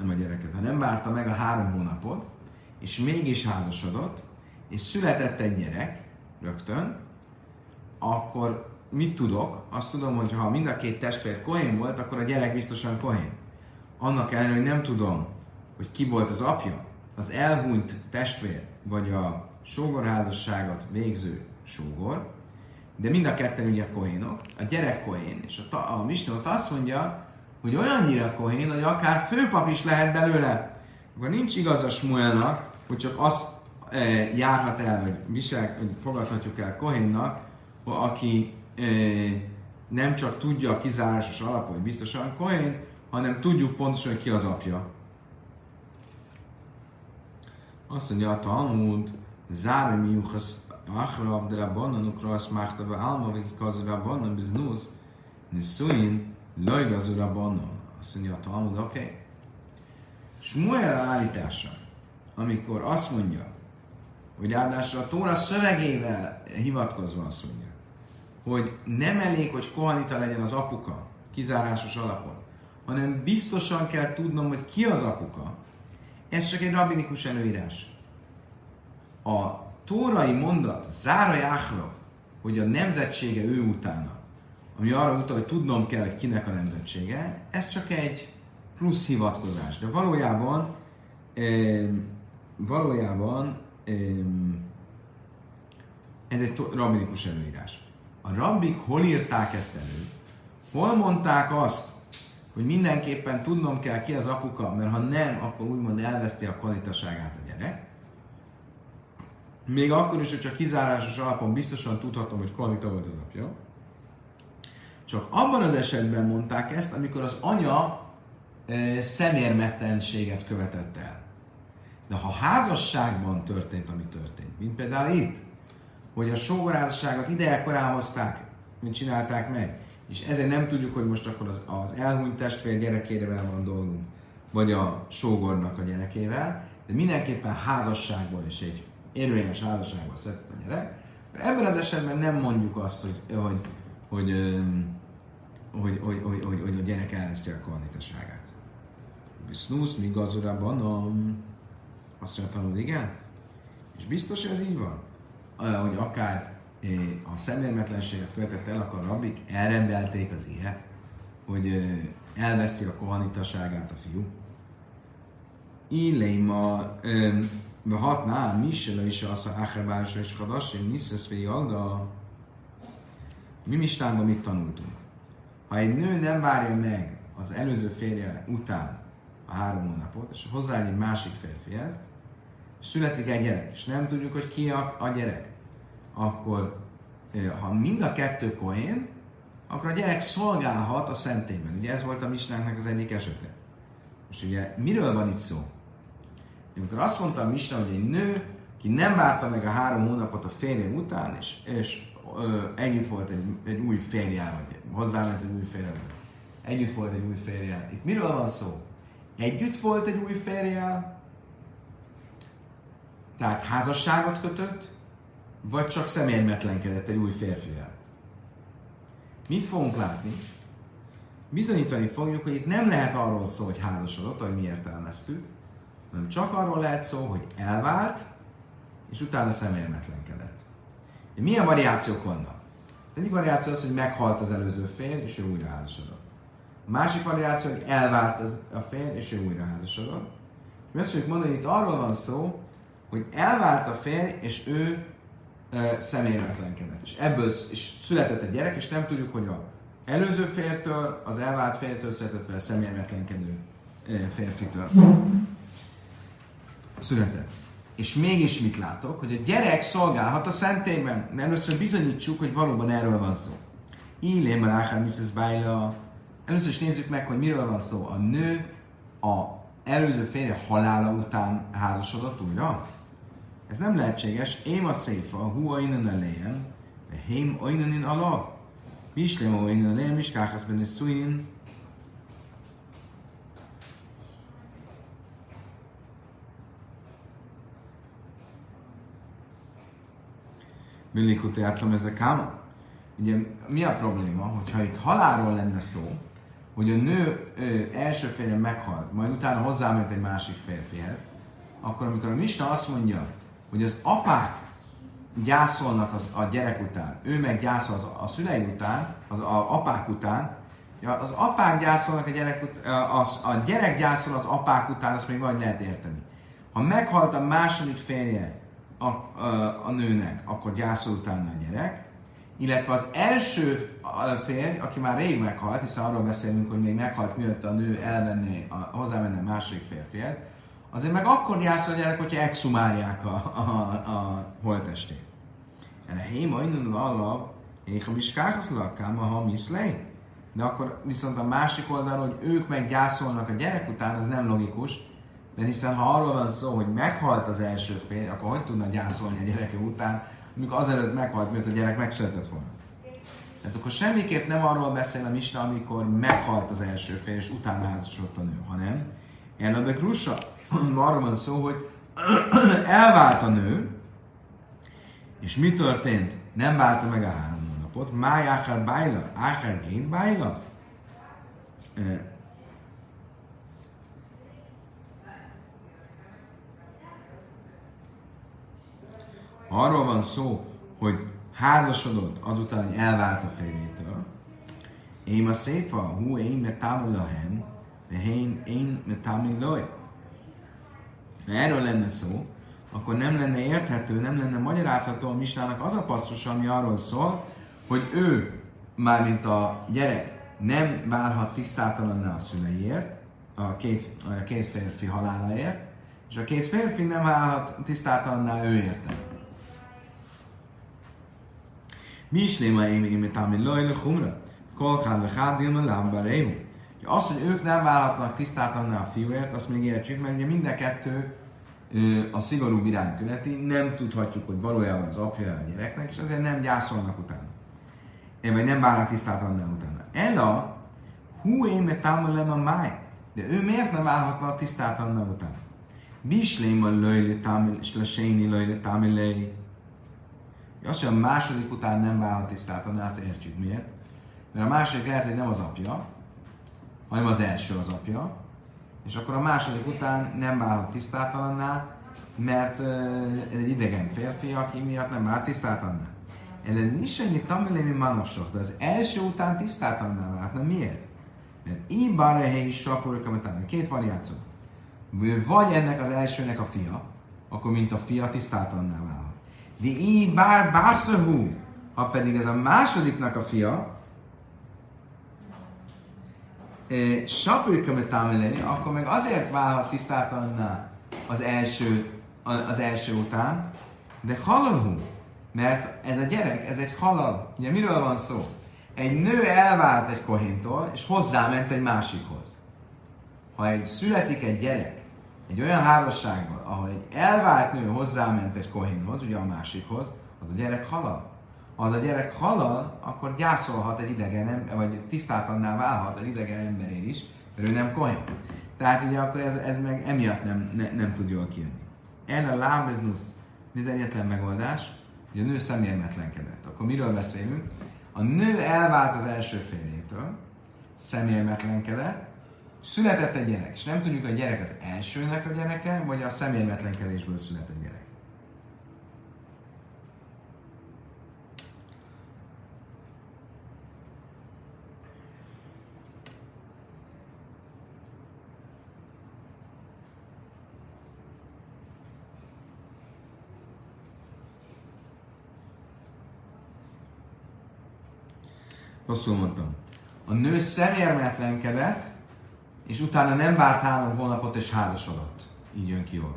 nem a gyereket, ha nem várta meg a három hónapot, és mégis házasodott, és született egy gyerek rögtön, akkor mit tudok? Azt tudom, hogy ha mind a két testvér kohén volt, akkor a gyerek biztosan kohén. Annak ellenére, hogy nem tudom, hogy ki volt az apja, az elhunyt testvér, vagy a sógorházasságot végző sógor, de mind a ketten ugye kohénok, a gyerek kohén, és a, a Misnót azt mondja, hogy olyannyira kohén, hogy akár főpap is lehet belőle. Akkor nincs igaz a Smuelnak, hogy csak azt e, járhat el, vagy visel, vagy fogadhatjuk el Kohénnak, aki nem csak tudja a kizárásos alap, hogy biztosan Cohen, hanem tudjuk pontosan, hogy ki az apja. Azt mondja a Talmud, Zári miuchas achrab de rabbonanukra azt márta be álma, vagy kikazú rabbonan biznusz, niszuin, lajgazú rabbonan. Azt mondja a Talmud, oké. Okay. Smuel állítása, amikor azt mondja, hogy ráadásul a Tóra szövegével hivatkozva azt mondja, hogy nem elég, hogy kohanita legyen az apuka, kizárásos alapon, hanem biztosan kell tudnom, hogy ki az apuka. Ez csak egy rabinikus előírás. A tórai mondat, zára jáhra, hogy a nemzetsége ő utána, ami arra utal, hogy tudnom kell, hogy kinek a nemzetsége, ez csak egy plusz hivatkozás. De valójában valójában ez egy rabinikus előírás. A rabbik hol írták ezt elő? Hol mondták azt, hogy mindenképpen tudnom kell ki az apuka, mert ha nem, akkor úgymond elveszti a kvalitaságát a gyerek. Még akkor is, hogyha kizárásos alapon biztosan tudhatom, hogy kvalita volt az apja. Csak abban az esetben mondták ezt, amikor az anya e, szemérmetlenséget követett el. De ha házasságban történt, ami történt, mint például itt, hogy a sógorházasságot idejekorán hozták, mint csinálták meg, és ezért nem tudjuk, hogy most akkor az, az elhunyt testvér gyerekével van dolgunk, vagy a sógornak a gyerekével, de mindenképpen házasságból és egy érvényes házasságból született a gyerek. Ebben az esetben nem mondjuk azt, hogy, hogy, hogy, hogy, hogy, hogy, hogy a gyerek elveszti a kvalitaságát. Snusz, mi gazurában, azt mondja, igen? És biztos, hogy ez így van? hogy akár a szemérmetlenséget követett el, akkor a rabbik elrendelték az ilyet, hogy elveszi a kohanitaságát a fiú. Illéma, hatná, Misela is az a Áherbársa és Hadassi, Niszesz Alda. Mi mistánkban mit tanultunk? Ha egy nő nem várja meg az előző férje után a három hónapot, és hozzááll egy másik férfihez, születik egy gyerek, és nem tudjuk, hogy ki a, a gyerek, akkor ha mind a kettő kohén, akkor a gyerek szolgálhat a szentében. Ugye ez volt a misnánknak az egyik esete. Most ugye miről van itt szó? Amikor azt mondta a misna, hogy egy nő, ki nem várta meg a három hónapot a férje után, és, és ö, együtt volt egy, egy új férjel, vagy hozzáment egy új férjel, együtt volt egy új férjel. Itt miről van szó? Együtt volt egy új férjel, tehát házasságot kötött, vagy csak szemérmetlenkedett egy új férfivel. Mit fogunk látni? Bizonyítani fogjuk, hogy itt nem lehet arról szó, hogy házasodott, ahogy mi értelmeztük, hanem csak arról lehet szó, hogy elvált, és utána szemérmetlenkedett. Milyen variációk vannak? Egyik variáció az, hogy meghalt az előző férj, és ő újra házasodott. A másik variáció, hogy elvált az a férj, és ő újra házasodott. Mi azt fogjuk mondani, hogy itt arról van szó, hogy elvált a férj, és ő szemérmetlenkedett. És ebből is született egy gyerek, és nem tudjuk, hogy a előző fértől, az elvált fértől született, vagy a szemérmetlenkedő férfitől született. És mégis mit látok? Hogy a gyerek szolgálhat a szentében. Először bizonyítsuk, hogy valóban erről van szó. Illém Ráhán Mrs. Baila. Először is nézzük meg, hogy miről van szó. A nő a előző férje halála után házasodott újra? Ez nem lehetséges. Én a széfa, hu ainan elején, hém ainan alav. Mislem ainan elején, miskáhasz benne szuin. Millikut játszom ezzel káma. Ugye mi a probléma, hogyha itt halálról lenne szó, hogy a nő ö, első férje meghalt, majd utána hozzáment egy másik férfihez, akkor amikor a Mista azt mondja, hogy az apák gyászolnak az, a gyerek után, ő meg gyászol az, a szülei után, az a, apák után, ja, az apák gyászolnak a gyerek után, az, a gyerek gyászol az apák után, azt még majd lehet érteni. Ha meghalt a második férje a, a, a nőnek, akkor gyászol utána a gyerek, illetve az első férj, aki már rég meghalt, hiszen arról beszélünk, hogy még meghalt, mielőtt a nő elvenné, a, hozzávenne a második férfiát, azért meg akkor jászol a gyerek, hogyha exhumálják a, a, a holtestét. Erre héma innen alap, Én ha miskáhaszlak, káma ha miszlej. De akkor viszont a másik oldalon, hogy ők meg gyászolnak a gyerek után, az nem logikus, mert hiszen ha arról van szó, hogy meghalt az első férj, akkor hogy tudna gyászolni a gyereke után, amikor azelőtt meghalt, mert a gyerek megszületett volna. Tehát akkor semmiképp nem arról beszél a Misna, amikor meghalt az első férj, és utána házasodott a nő, hanem Elabek Russa. arról van szó, hogy elvált a nő, és mi történt? Nem válta meg a három hónapot. Máj ákár bájla, ákár gént bájla. Arról van szó, hogy házasodott azután, hogy elvált a férjétől. Én a széfa, hú, én me támolahem, de én, én me támolaj. Ha erről lenne szó, akkor nem lenne érthető, nem lenne magyarázható a Misnának az a passzus, ami arról szól, hogy ő, mármint a gyerek, nem válhat tisztátalanná a szüleiért, a két, a két férfi halálaért, és a két férfi nem válhat tisztátalanná ő érte. Mi is léma én én támi lojle humra, kolchán vechán dilma lámba réhu. Az, hogy ők nem válhatnak tisztátalanná a fiúért, azt még értjük, mert ugye mind a kettő a szigorú irány követi, nem tudhatjuk, hogy valójában az apja a gyereknek, és azért nem gyászolnak utána. Vagy nem válnak tisztátalanná utána. Ella, hú én me támolem a máj, de ő miért nem válhatna a tisztátalanná utána? Bislém a löjle támil, és leséni löjle támilei. Azt, hogy a második után nem válhat tisztátalanná, azt értjük miért. Mert a második lehet, hogy nem az apja, hanem az első az apja, és akkor a második után nem válhat tisztátalanná, mert ez egy idegen férfi, aki miatt nem vált tisztátalanná. Ellen is ennyi tamilémi manosok, de az első után tisztátalanná vált. Miért? Mert így bárhely is sapurika Két variáció. Vagy ennek az elsőnek a fia, akkor mint a fia tisztátalanná válhat. Így bár bászahú, ha pedig ez a másodiknak a fia, sapirka metámeleni, akkor meg azért válhat tisztátalanná az első, az első után, de halalhú, mert ez a gyerek, ez egy halal. Ugye miről van szó? Egy nő elvált egy kohintól, és hozzáment egy másikhoz. Ha egy születik egy gyerek, egy olyan házasságban, ahol egy elvált nő hozzáment egy kohinhoz, ugye a másikhoz, az a gyerek halal. Ha az a gyerek halal, akkor gyászolhat egy idegen, vagy tisztátalanná válhat egy idegen emberén is, mert ő nem kohén. Tehát ugye akkor ez, ez meg emiatt nem, ne, nem tud jól kijönni. En a lábeznusz, ez egyetlen megoldás, hogy a nő szemérmetlenkedett. Akkor miről beszélünk? A nő elvált az első férjétől, szemérmetlenkedett, született egy gyerek, és nem tudjuk, hogy a gyerek az elsőnek a gyereke, vagy a szemérmetlenkedésből született gyerek. Rosszul mondtam. A nő szemérmetlenkedett, és utána nem várt három hónapot, és házasodott. Így jön ki jól.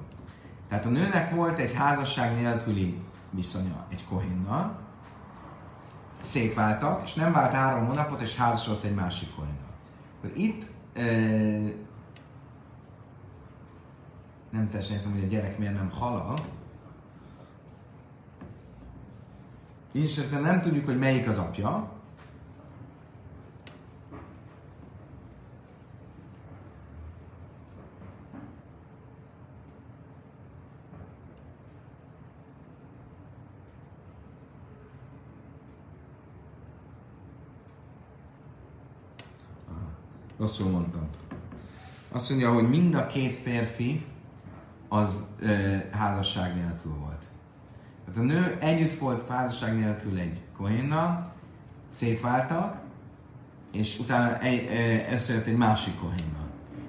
Tehát a nőnek volt egy házasság nélküli viszonya egy kohinnal, szétváltak, és nem vált három hónapot, és házasodott egy másik kohinnal. Akkor itt e, nem teljesen értem, hogy a gyerek miért nem halal. Így nem tudjuk, hogy melyik az apja, Rosszul mondtam. Azt mondja, hogy mind a két férfi az ö, házasság nélkül volt. Tehát a nő együtt volt házasság nélkül egy kohénnal, szétváltak, és utána egy, összejött egy másik kohénnal.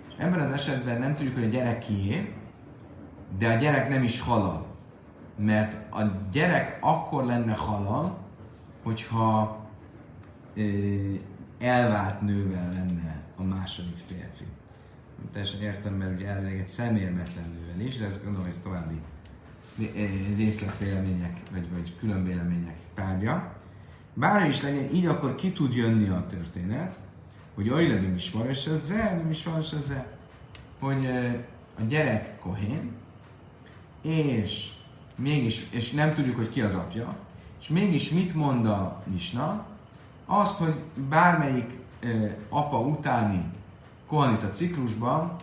És ebben az esetben nem tudjuk, hogy a gyerek kié, de a gyerek nem is halal. Mert a gyerek akkor lenne halal, hogyha ö, elvált nővel lenne a második férfi. Teljesen értem, mert ugye elvileg egy szemérmetlen nővel is, de ez gondolom, hogy ez további részletvélemények, vagy, vagy különvélemények tárgya. Bármi is legyen, így akkor ki tud jönni a történet, hogy olyan is van, és ez nem is van, és ez hogy a gyerek kohén, és mégis, és nem tudjuk, hogy ki az apja, és mégis mit mond a Misna? Azt, hogy bármelyik apa utáni kohanita ciklusban,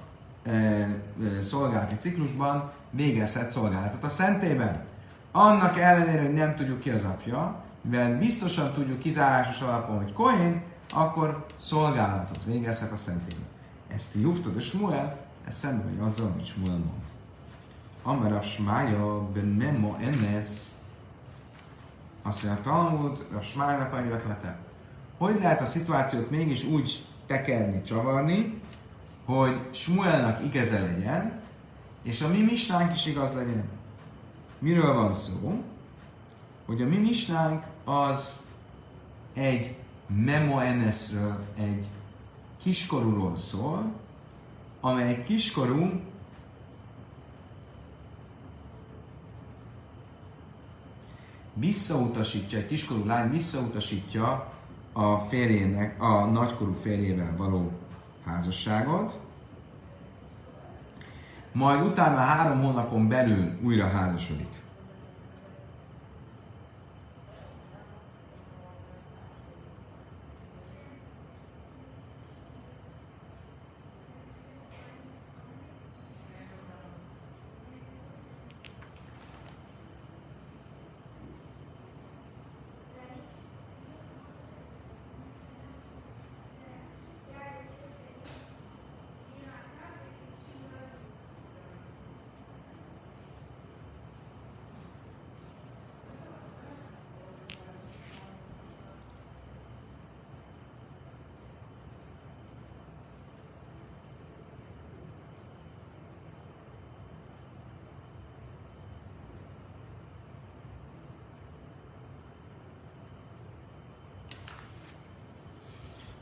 szolgálati ciklusban végezhet szolgálatot a szentében. Annak ellenére, hogy nem tudjuk ki az apja, mivel biztosan tudjuk kizárásos alapon, hogy Kohen, akkor szolgálatot végezhet a szentében. Ezt juftad a Smuel, ez szemben vagy azzal, amit Smuel mond. Amar a Smája ben memo ennes, azt mondja, a Talmud, a Smájnak a ötlete. Hogy lehet a szituációt mégis úgy tekerni, csavarni, hogy Smuelnak igaza legyen, és a mi misnánk is igaz legyen. Miről van szó? Hogy a mi misnánk az egy memo enesről, egy kiskorúról szól, amely kiskorú visszautasítja, egy kiskorú lány visszautasítja a férjének, a nagykorú férjével való házasságot, majd utána három hónapon belül újra házasodik.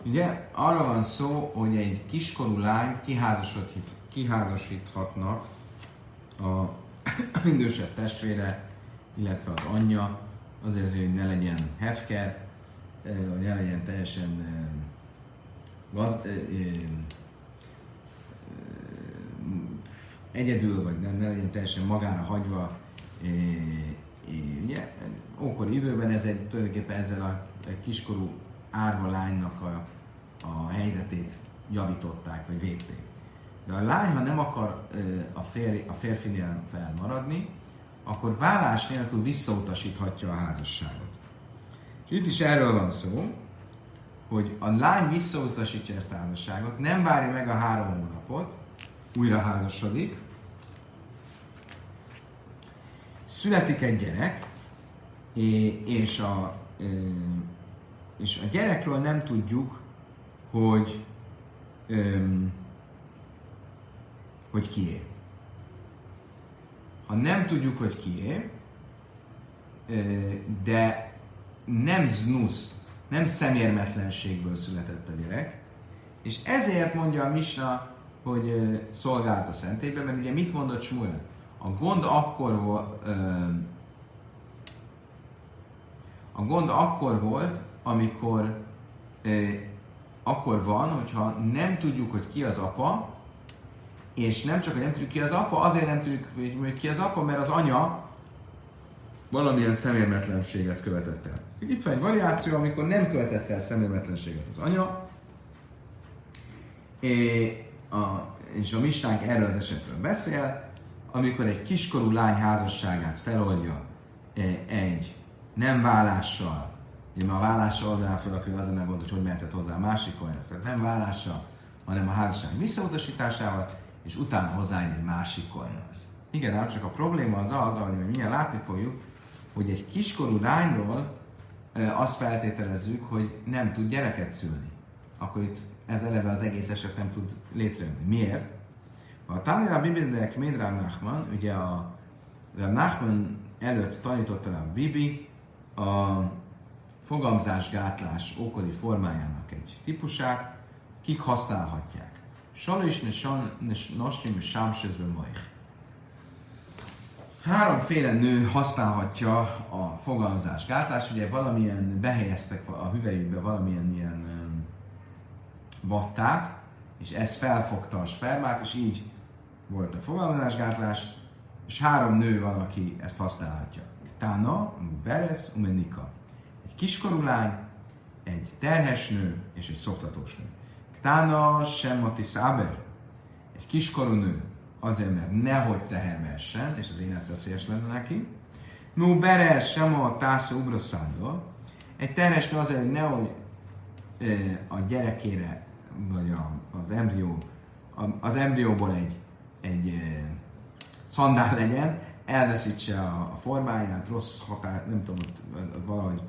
Ugye arra van szó, hogy egy kiskorú lány kiházasodhat, kiházasíthatnak a idősebb testvére, illetve az anyja, azért, hogy ne legyen hefker, hogy ne legyen teljesen gaz, egyedül, vagy nem, ne legyen teljesen magára hagyva. Ugye, ókori időben ez egy, tulajdonképpen ezzel a kiskorú árva lánynak a, a helyzetét javították, vagy védték. De a lány, ha nem akar a, férj, a férfinél felmaradni, akkor vállás nélkül visszautasíthatja a házasságot. És itt is erről van szó, hogy a lány visszautasítja ezt a házasságot, nem várja meg a három hónapot, újra házasodik, születik egy gyerek, és a és a gyerekről nem tudjuk, hogy öm, hogy kié. Ha nem tudjuk, hogy kié, de nem znusz, nem szemérmetlenségből született a gyerek, és ezért mondja a Misna, hogy szolgált a szentélyben, mert ugye mit mondott Smuel? A gond akkor volt, a gond akkor volt, amikor eh, akkor van, hogyha nem tudjuk, hogy ki az apa, és nem csak, hogy nem tudjuk ki az apa, azért nem tudjuk, hogy ki az apa, mert az anya valamilyen szemérmetlenséget követett el. Itt van egy variáció, amikor nem követett el szemérmetlenséget az anya, és a mistánk erről az esetről beszél, amikor egy kiskorú lány házasságát feloldja egy nem vállással, Ugye ma a vállása oldalán fel, akkor az a gond, hogy hogy mehetett hozzá a másik olyanhoz. Tehát nem vállása, hanem a házasság visszautasításával, és utána hozzá egy másik olyanhoz. Igen, ám csak a probléma az az, ahogy mi milyen látni fogjuk, hogy egy kiskorú lányról azt feltételezzük, hogy nem tud gyereket szülni. Akkor itt ez eleve az egész eset nem tud létrejönni. Miért? A Tanira Bibindek Médrám Nachman, ugye a Nachman előtt tanította a Bibi a fogamzásgátlás ókori formájának egy típusát, kik használhatják. Salis ne nosnim sámsezben majd. Háromféle nő használhatja a fogalmazás gátlás, ugye valamilyen behelyeztek a hüvelyükbe valamilyen ilyen vattát, és ez felfogta a spermát, és így volt a fogalmazásgátlás, és három nő van, aki ezt használhatja. Tána, Beres, Umenika. Egy kiskorú lány, egy terhes nő és egy szoktatós nő. Tána, Semmati Száber. Egy kiskorú nő, azért, mert nehogy teherbe essen, és az életveszélyes lenne neki. No, Beres, Semma, Tásza, Ubraszándor. Egy terhes nő azért, hogy nehogy a gyerekére, vagy a, az embrió, az embrióból egy, egy szandál legyen, elveszítse a, a formáját, rossz határ, nem tudom, ott valahogy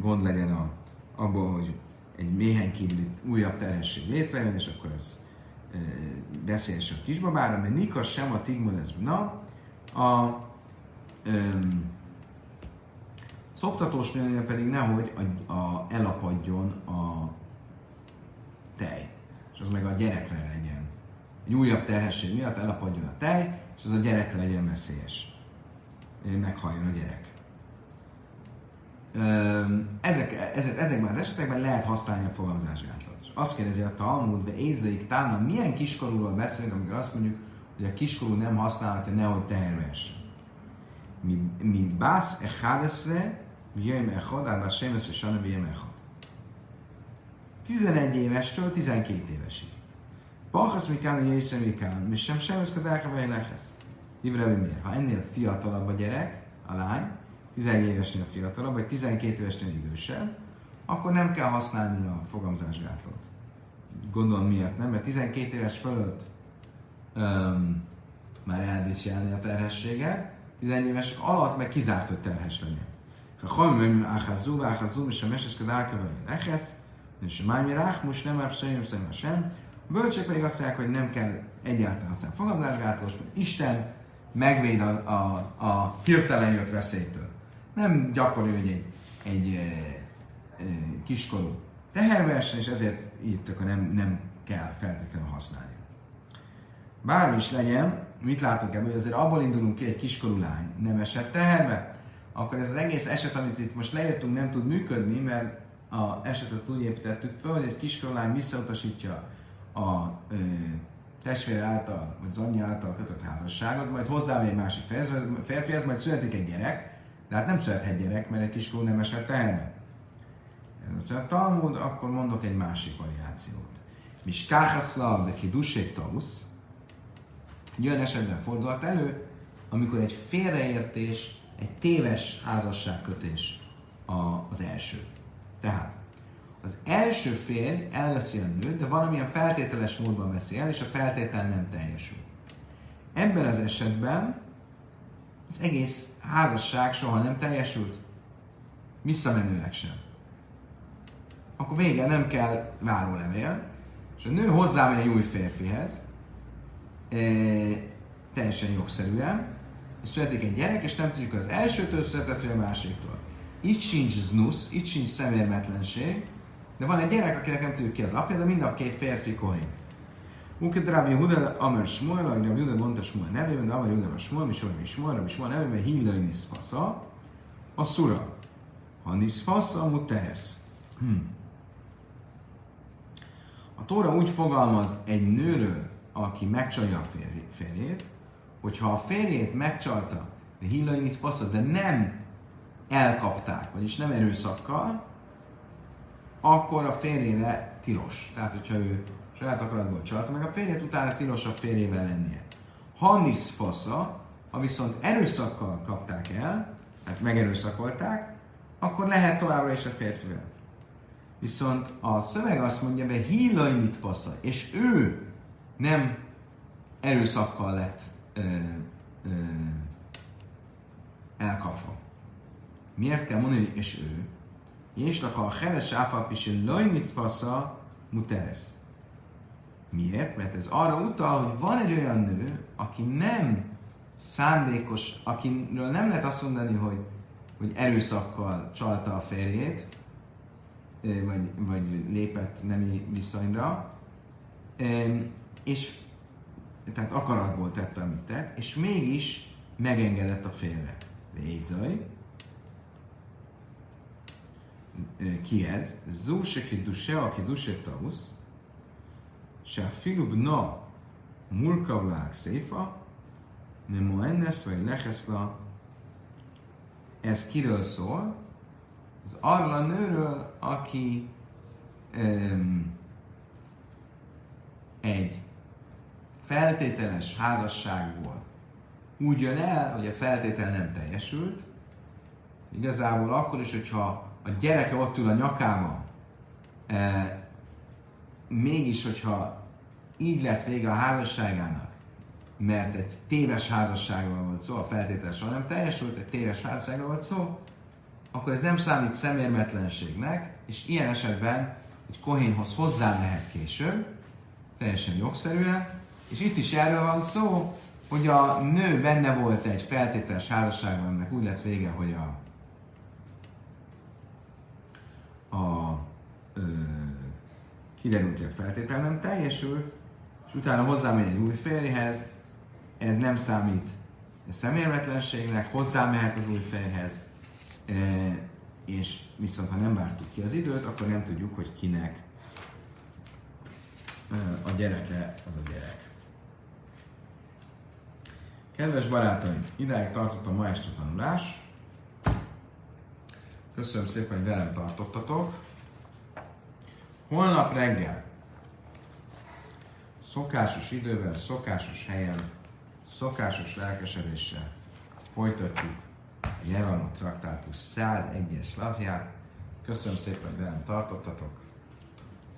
gond legyen a, abból, hogy egy méheny kívüli újabb terhesség létrejön, és akkor ez veszélyes a kisbabára, mert Nika sem a tigma lesz na, a e, szoptatós pedig nehogy a, a, elapadjon a tej, és az meg a gyerekre legyen. Egy újabb terhesség miatt elapadjon a tej, és az a gyerekre legyen veszélyes. Meghalljon a gyerek. Ezek, ezek, ezekben az esetekben lehet használni a fogalmazásgátlót. És azt kérdezi a Talmud, ve ézeik tána, milyen kiskorúról beszélünk, amikor azt mondjuk, hogy a kiskorú nem használhatja, nehogy teherbe Mi, mi bász e hádeszre, mi jöjjön echad, árvá semeszre sana, mi jöjjön echad. 11 évestől 12 évesig. Bachasz mikán, jöjjön mikán, mi sem semeszkedálka, vagy lehesz. Miért? Ha ennél fiatalabb a gyerek, a lány, 11 évesnél fiatalabb, vagy 12 évesnél idősebb, akkor nem kell használni a fogamzásgátlót. Gondolom miért nem, mert 12 éves fölött um, már eldítsjelni a terhességet, 11 éves alatt meg kizárt, hogy terhes legyen. Ha hajmim áhazú, áhazú, és a meseszked árkövei lehesz, és a májmirák, most nem már sem, sem. A bölcsek pedig azt mondják, hogy nem kell egyáltalán használni fogamzásgátlós, mert Isten megvéd a, a, a hirtelen jött veszélytől. Nem gyakori, hogy egy, egy e, e, kiskorú teherversen, és ezért itt akkor nem, nem kell feltétlenül használni. Bármi is legyen, mit látok ebből, hogy azért abból indulunk ki, egy kiskorú lány nem esett teherbe, akkor ez az egész eset, amit itt most lejöttünk, nem tud működni, mert a esetet úgy építettük föl, hogy egy kiskorú lány visszautasítja a ö, testvére által, vagy az anyja által kötött házasságot, majd hozzá egy másik férfihez, majd születik egy gyerek, de hát nem születhet gyerek, mert egy kiskorú nem esett teherbe. Ez a Talmud, akkor mondok egy másik variációt. Miskáhaszlav, de kidussék tavusz. Egy olyan esetben fordulhat elő, amikor egy félreértés, egy téves házasságkötés az első. Tehát az első férj elveszi a nőt, de valamilyen feltételes módon veszi el, és a feltétel nem teljesül. Ebben az esetben az egész házasság soha nem teljesült. Visszamenőleg sem. Akkor vége, nem kell várólevél, és a nő hozzámegy egy új férfihez, e, teljesen jogszerűen, és születik egy gyerek, és nem tudjuk az elsőtől született, vagy a másiktól. Itt sincs znusz, itt sincs szemérmetlenség, de van egy gyerek, akinek nem tudjuk ki az apja, de mind a két férfi kohén. Unked Rabbi Yehuda Amar Shmuel, ahogy Rabbi Yehuda mondta Shmuel nevében, de Amar Yehuda a Shmuel, mi Shmuel, Shmuel, Rabbi Shmuel nevében, Hillai Niszfasza, a szura. Ha Niszfasza, muteresz. Hmm. A Tóra úgy fogalmaz egy nőről, aki megcsalja a férjét, hogyha a férjét megcsalta, de Hillai Niszfasza, de nem elkapták, vagyis nem erőszakkal, akkor a férjére tilos. Tehát, hogyha ő saját akaratból csalta meg a férjét, utána tilos a férjével lennie. Ha niszfasza, ha viszont erőszakkal kapták el, tehát megerőszakolták, akkor lehet továbbra is a férfivel. Viszont a szöveg azt mondja, hogy hílajnit passza, és ő nem erőszakkal lett ö, ö, elkapva. Miért kell mondani, és ő? És a heres áfalpisi lajnit fasza muteres. Miért? Mert ez arra utal, hogy van egy olyan nő, aki nem szándékos, akiről nem lehet azt mondani, hogy, hogy erőszakkal csalta a férjét, vagy, vagy lépett nemi viszonyra, és tehát akaratból tette, amit tett, és mégis megengedett a félre. Vézaj. Ki ez? Zú se kiduse, aki duse tausz, széfa, nem mo ennes vagy leheszla. Ez kiről szól? Az arról a nőről, aki um, egy feltételes házasságból úgy jön el, hogy a feltétel nem teljesült, igazából akkor is, hogyha a gyereke ott ül a nyakában, e, mégis, hogyha így lett vége a házasságának, mert egy téves házasságról volt szó, a feltétel soha nem teljesült, egy téves házasságról volt szó, akkor ez nem számít szemérmetlenségnek, és ilyen esetben egy kohénhoz hozzá lehet később, teljesen jogszerűen, és itt is erről van szó, hogy a nő benne volt egy feltételes házasságban, ennek úgy lett vége, hogy a, a kiderült, hogy a feltétel nem teljesült, és utána hozzámegy egy új férjhez, ez nem számít szemérmetlenségnek, hozzámehet az új férjhez, és viszont ha nem vártuk ki az időt, akkor nem tudjuk, hogy kinek a gyereke az a gyerek. Kedves barátaim, idáig tartott a ma este tanulás. Köszönöm szépen, hogy velem tartottatok. Holnap reggel szokásos időben, szokásos helyen, szokásos lelkesedéssel folytatjuk a Jelenok Traktátus 101-es lapját. Köszönöm szépen, hogy velem tartottatok.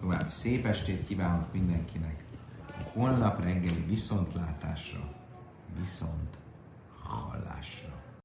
További szép estét kívánok mindenkinek. A holnap reggeli viszontlátásra, viszont hallásra.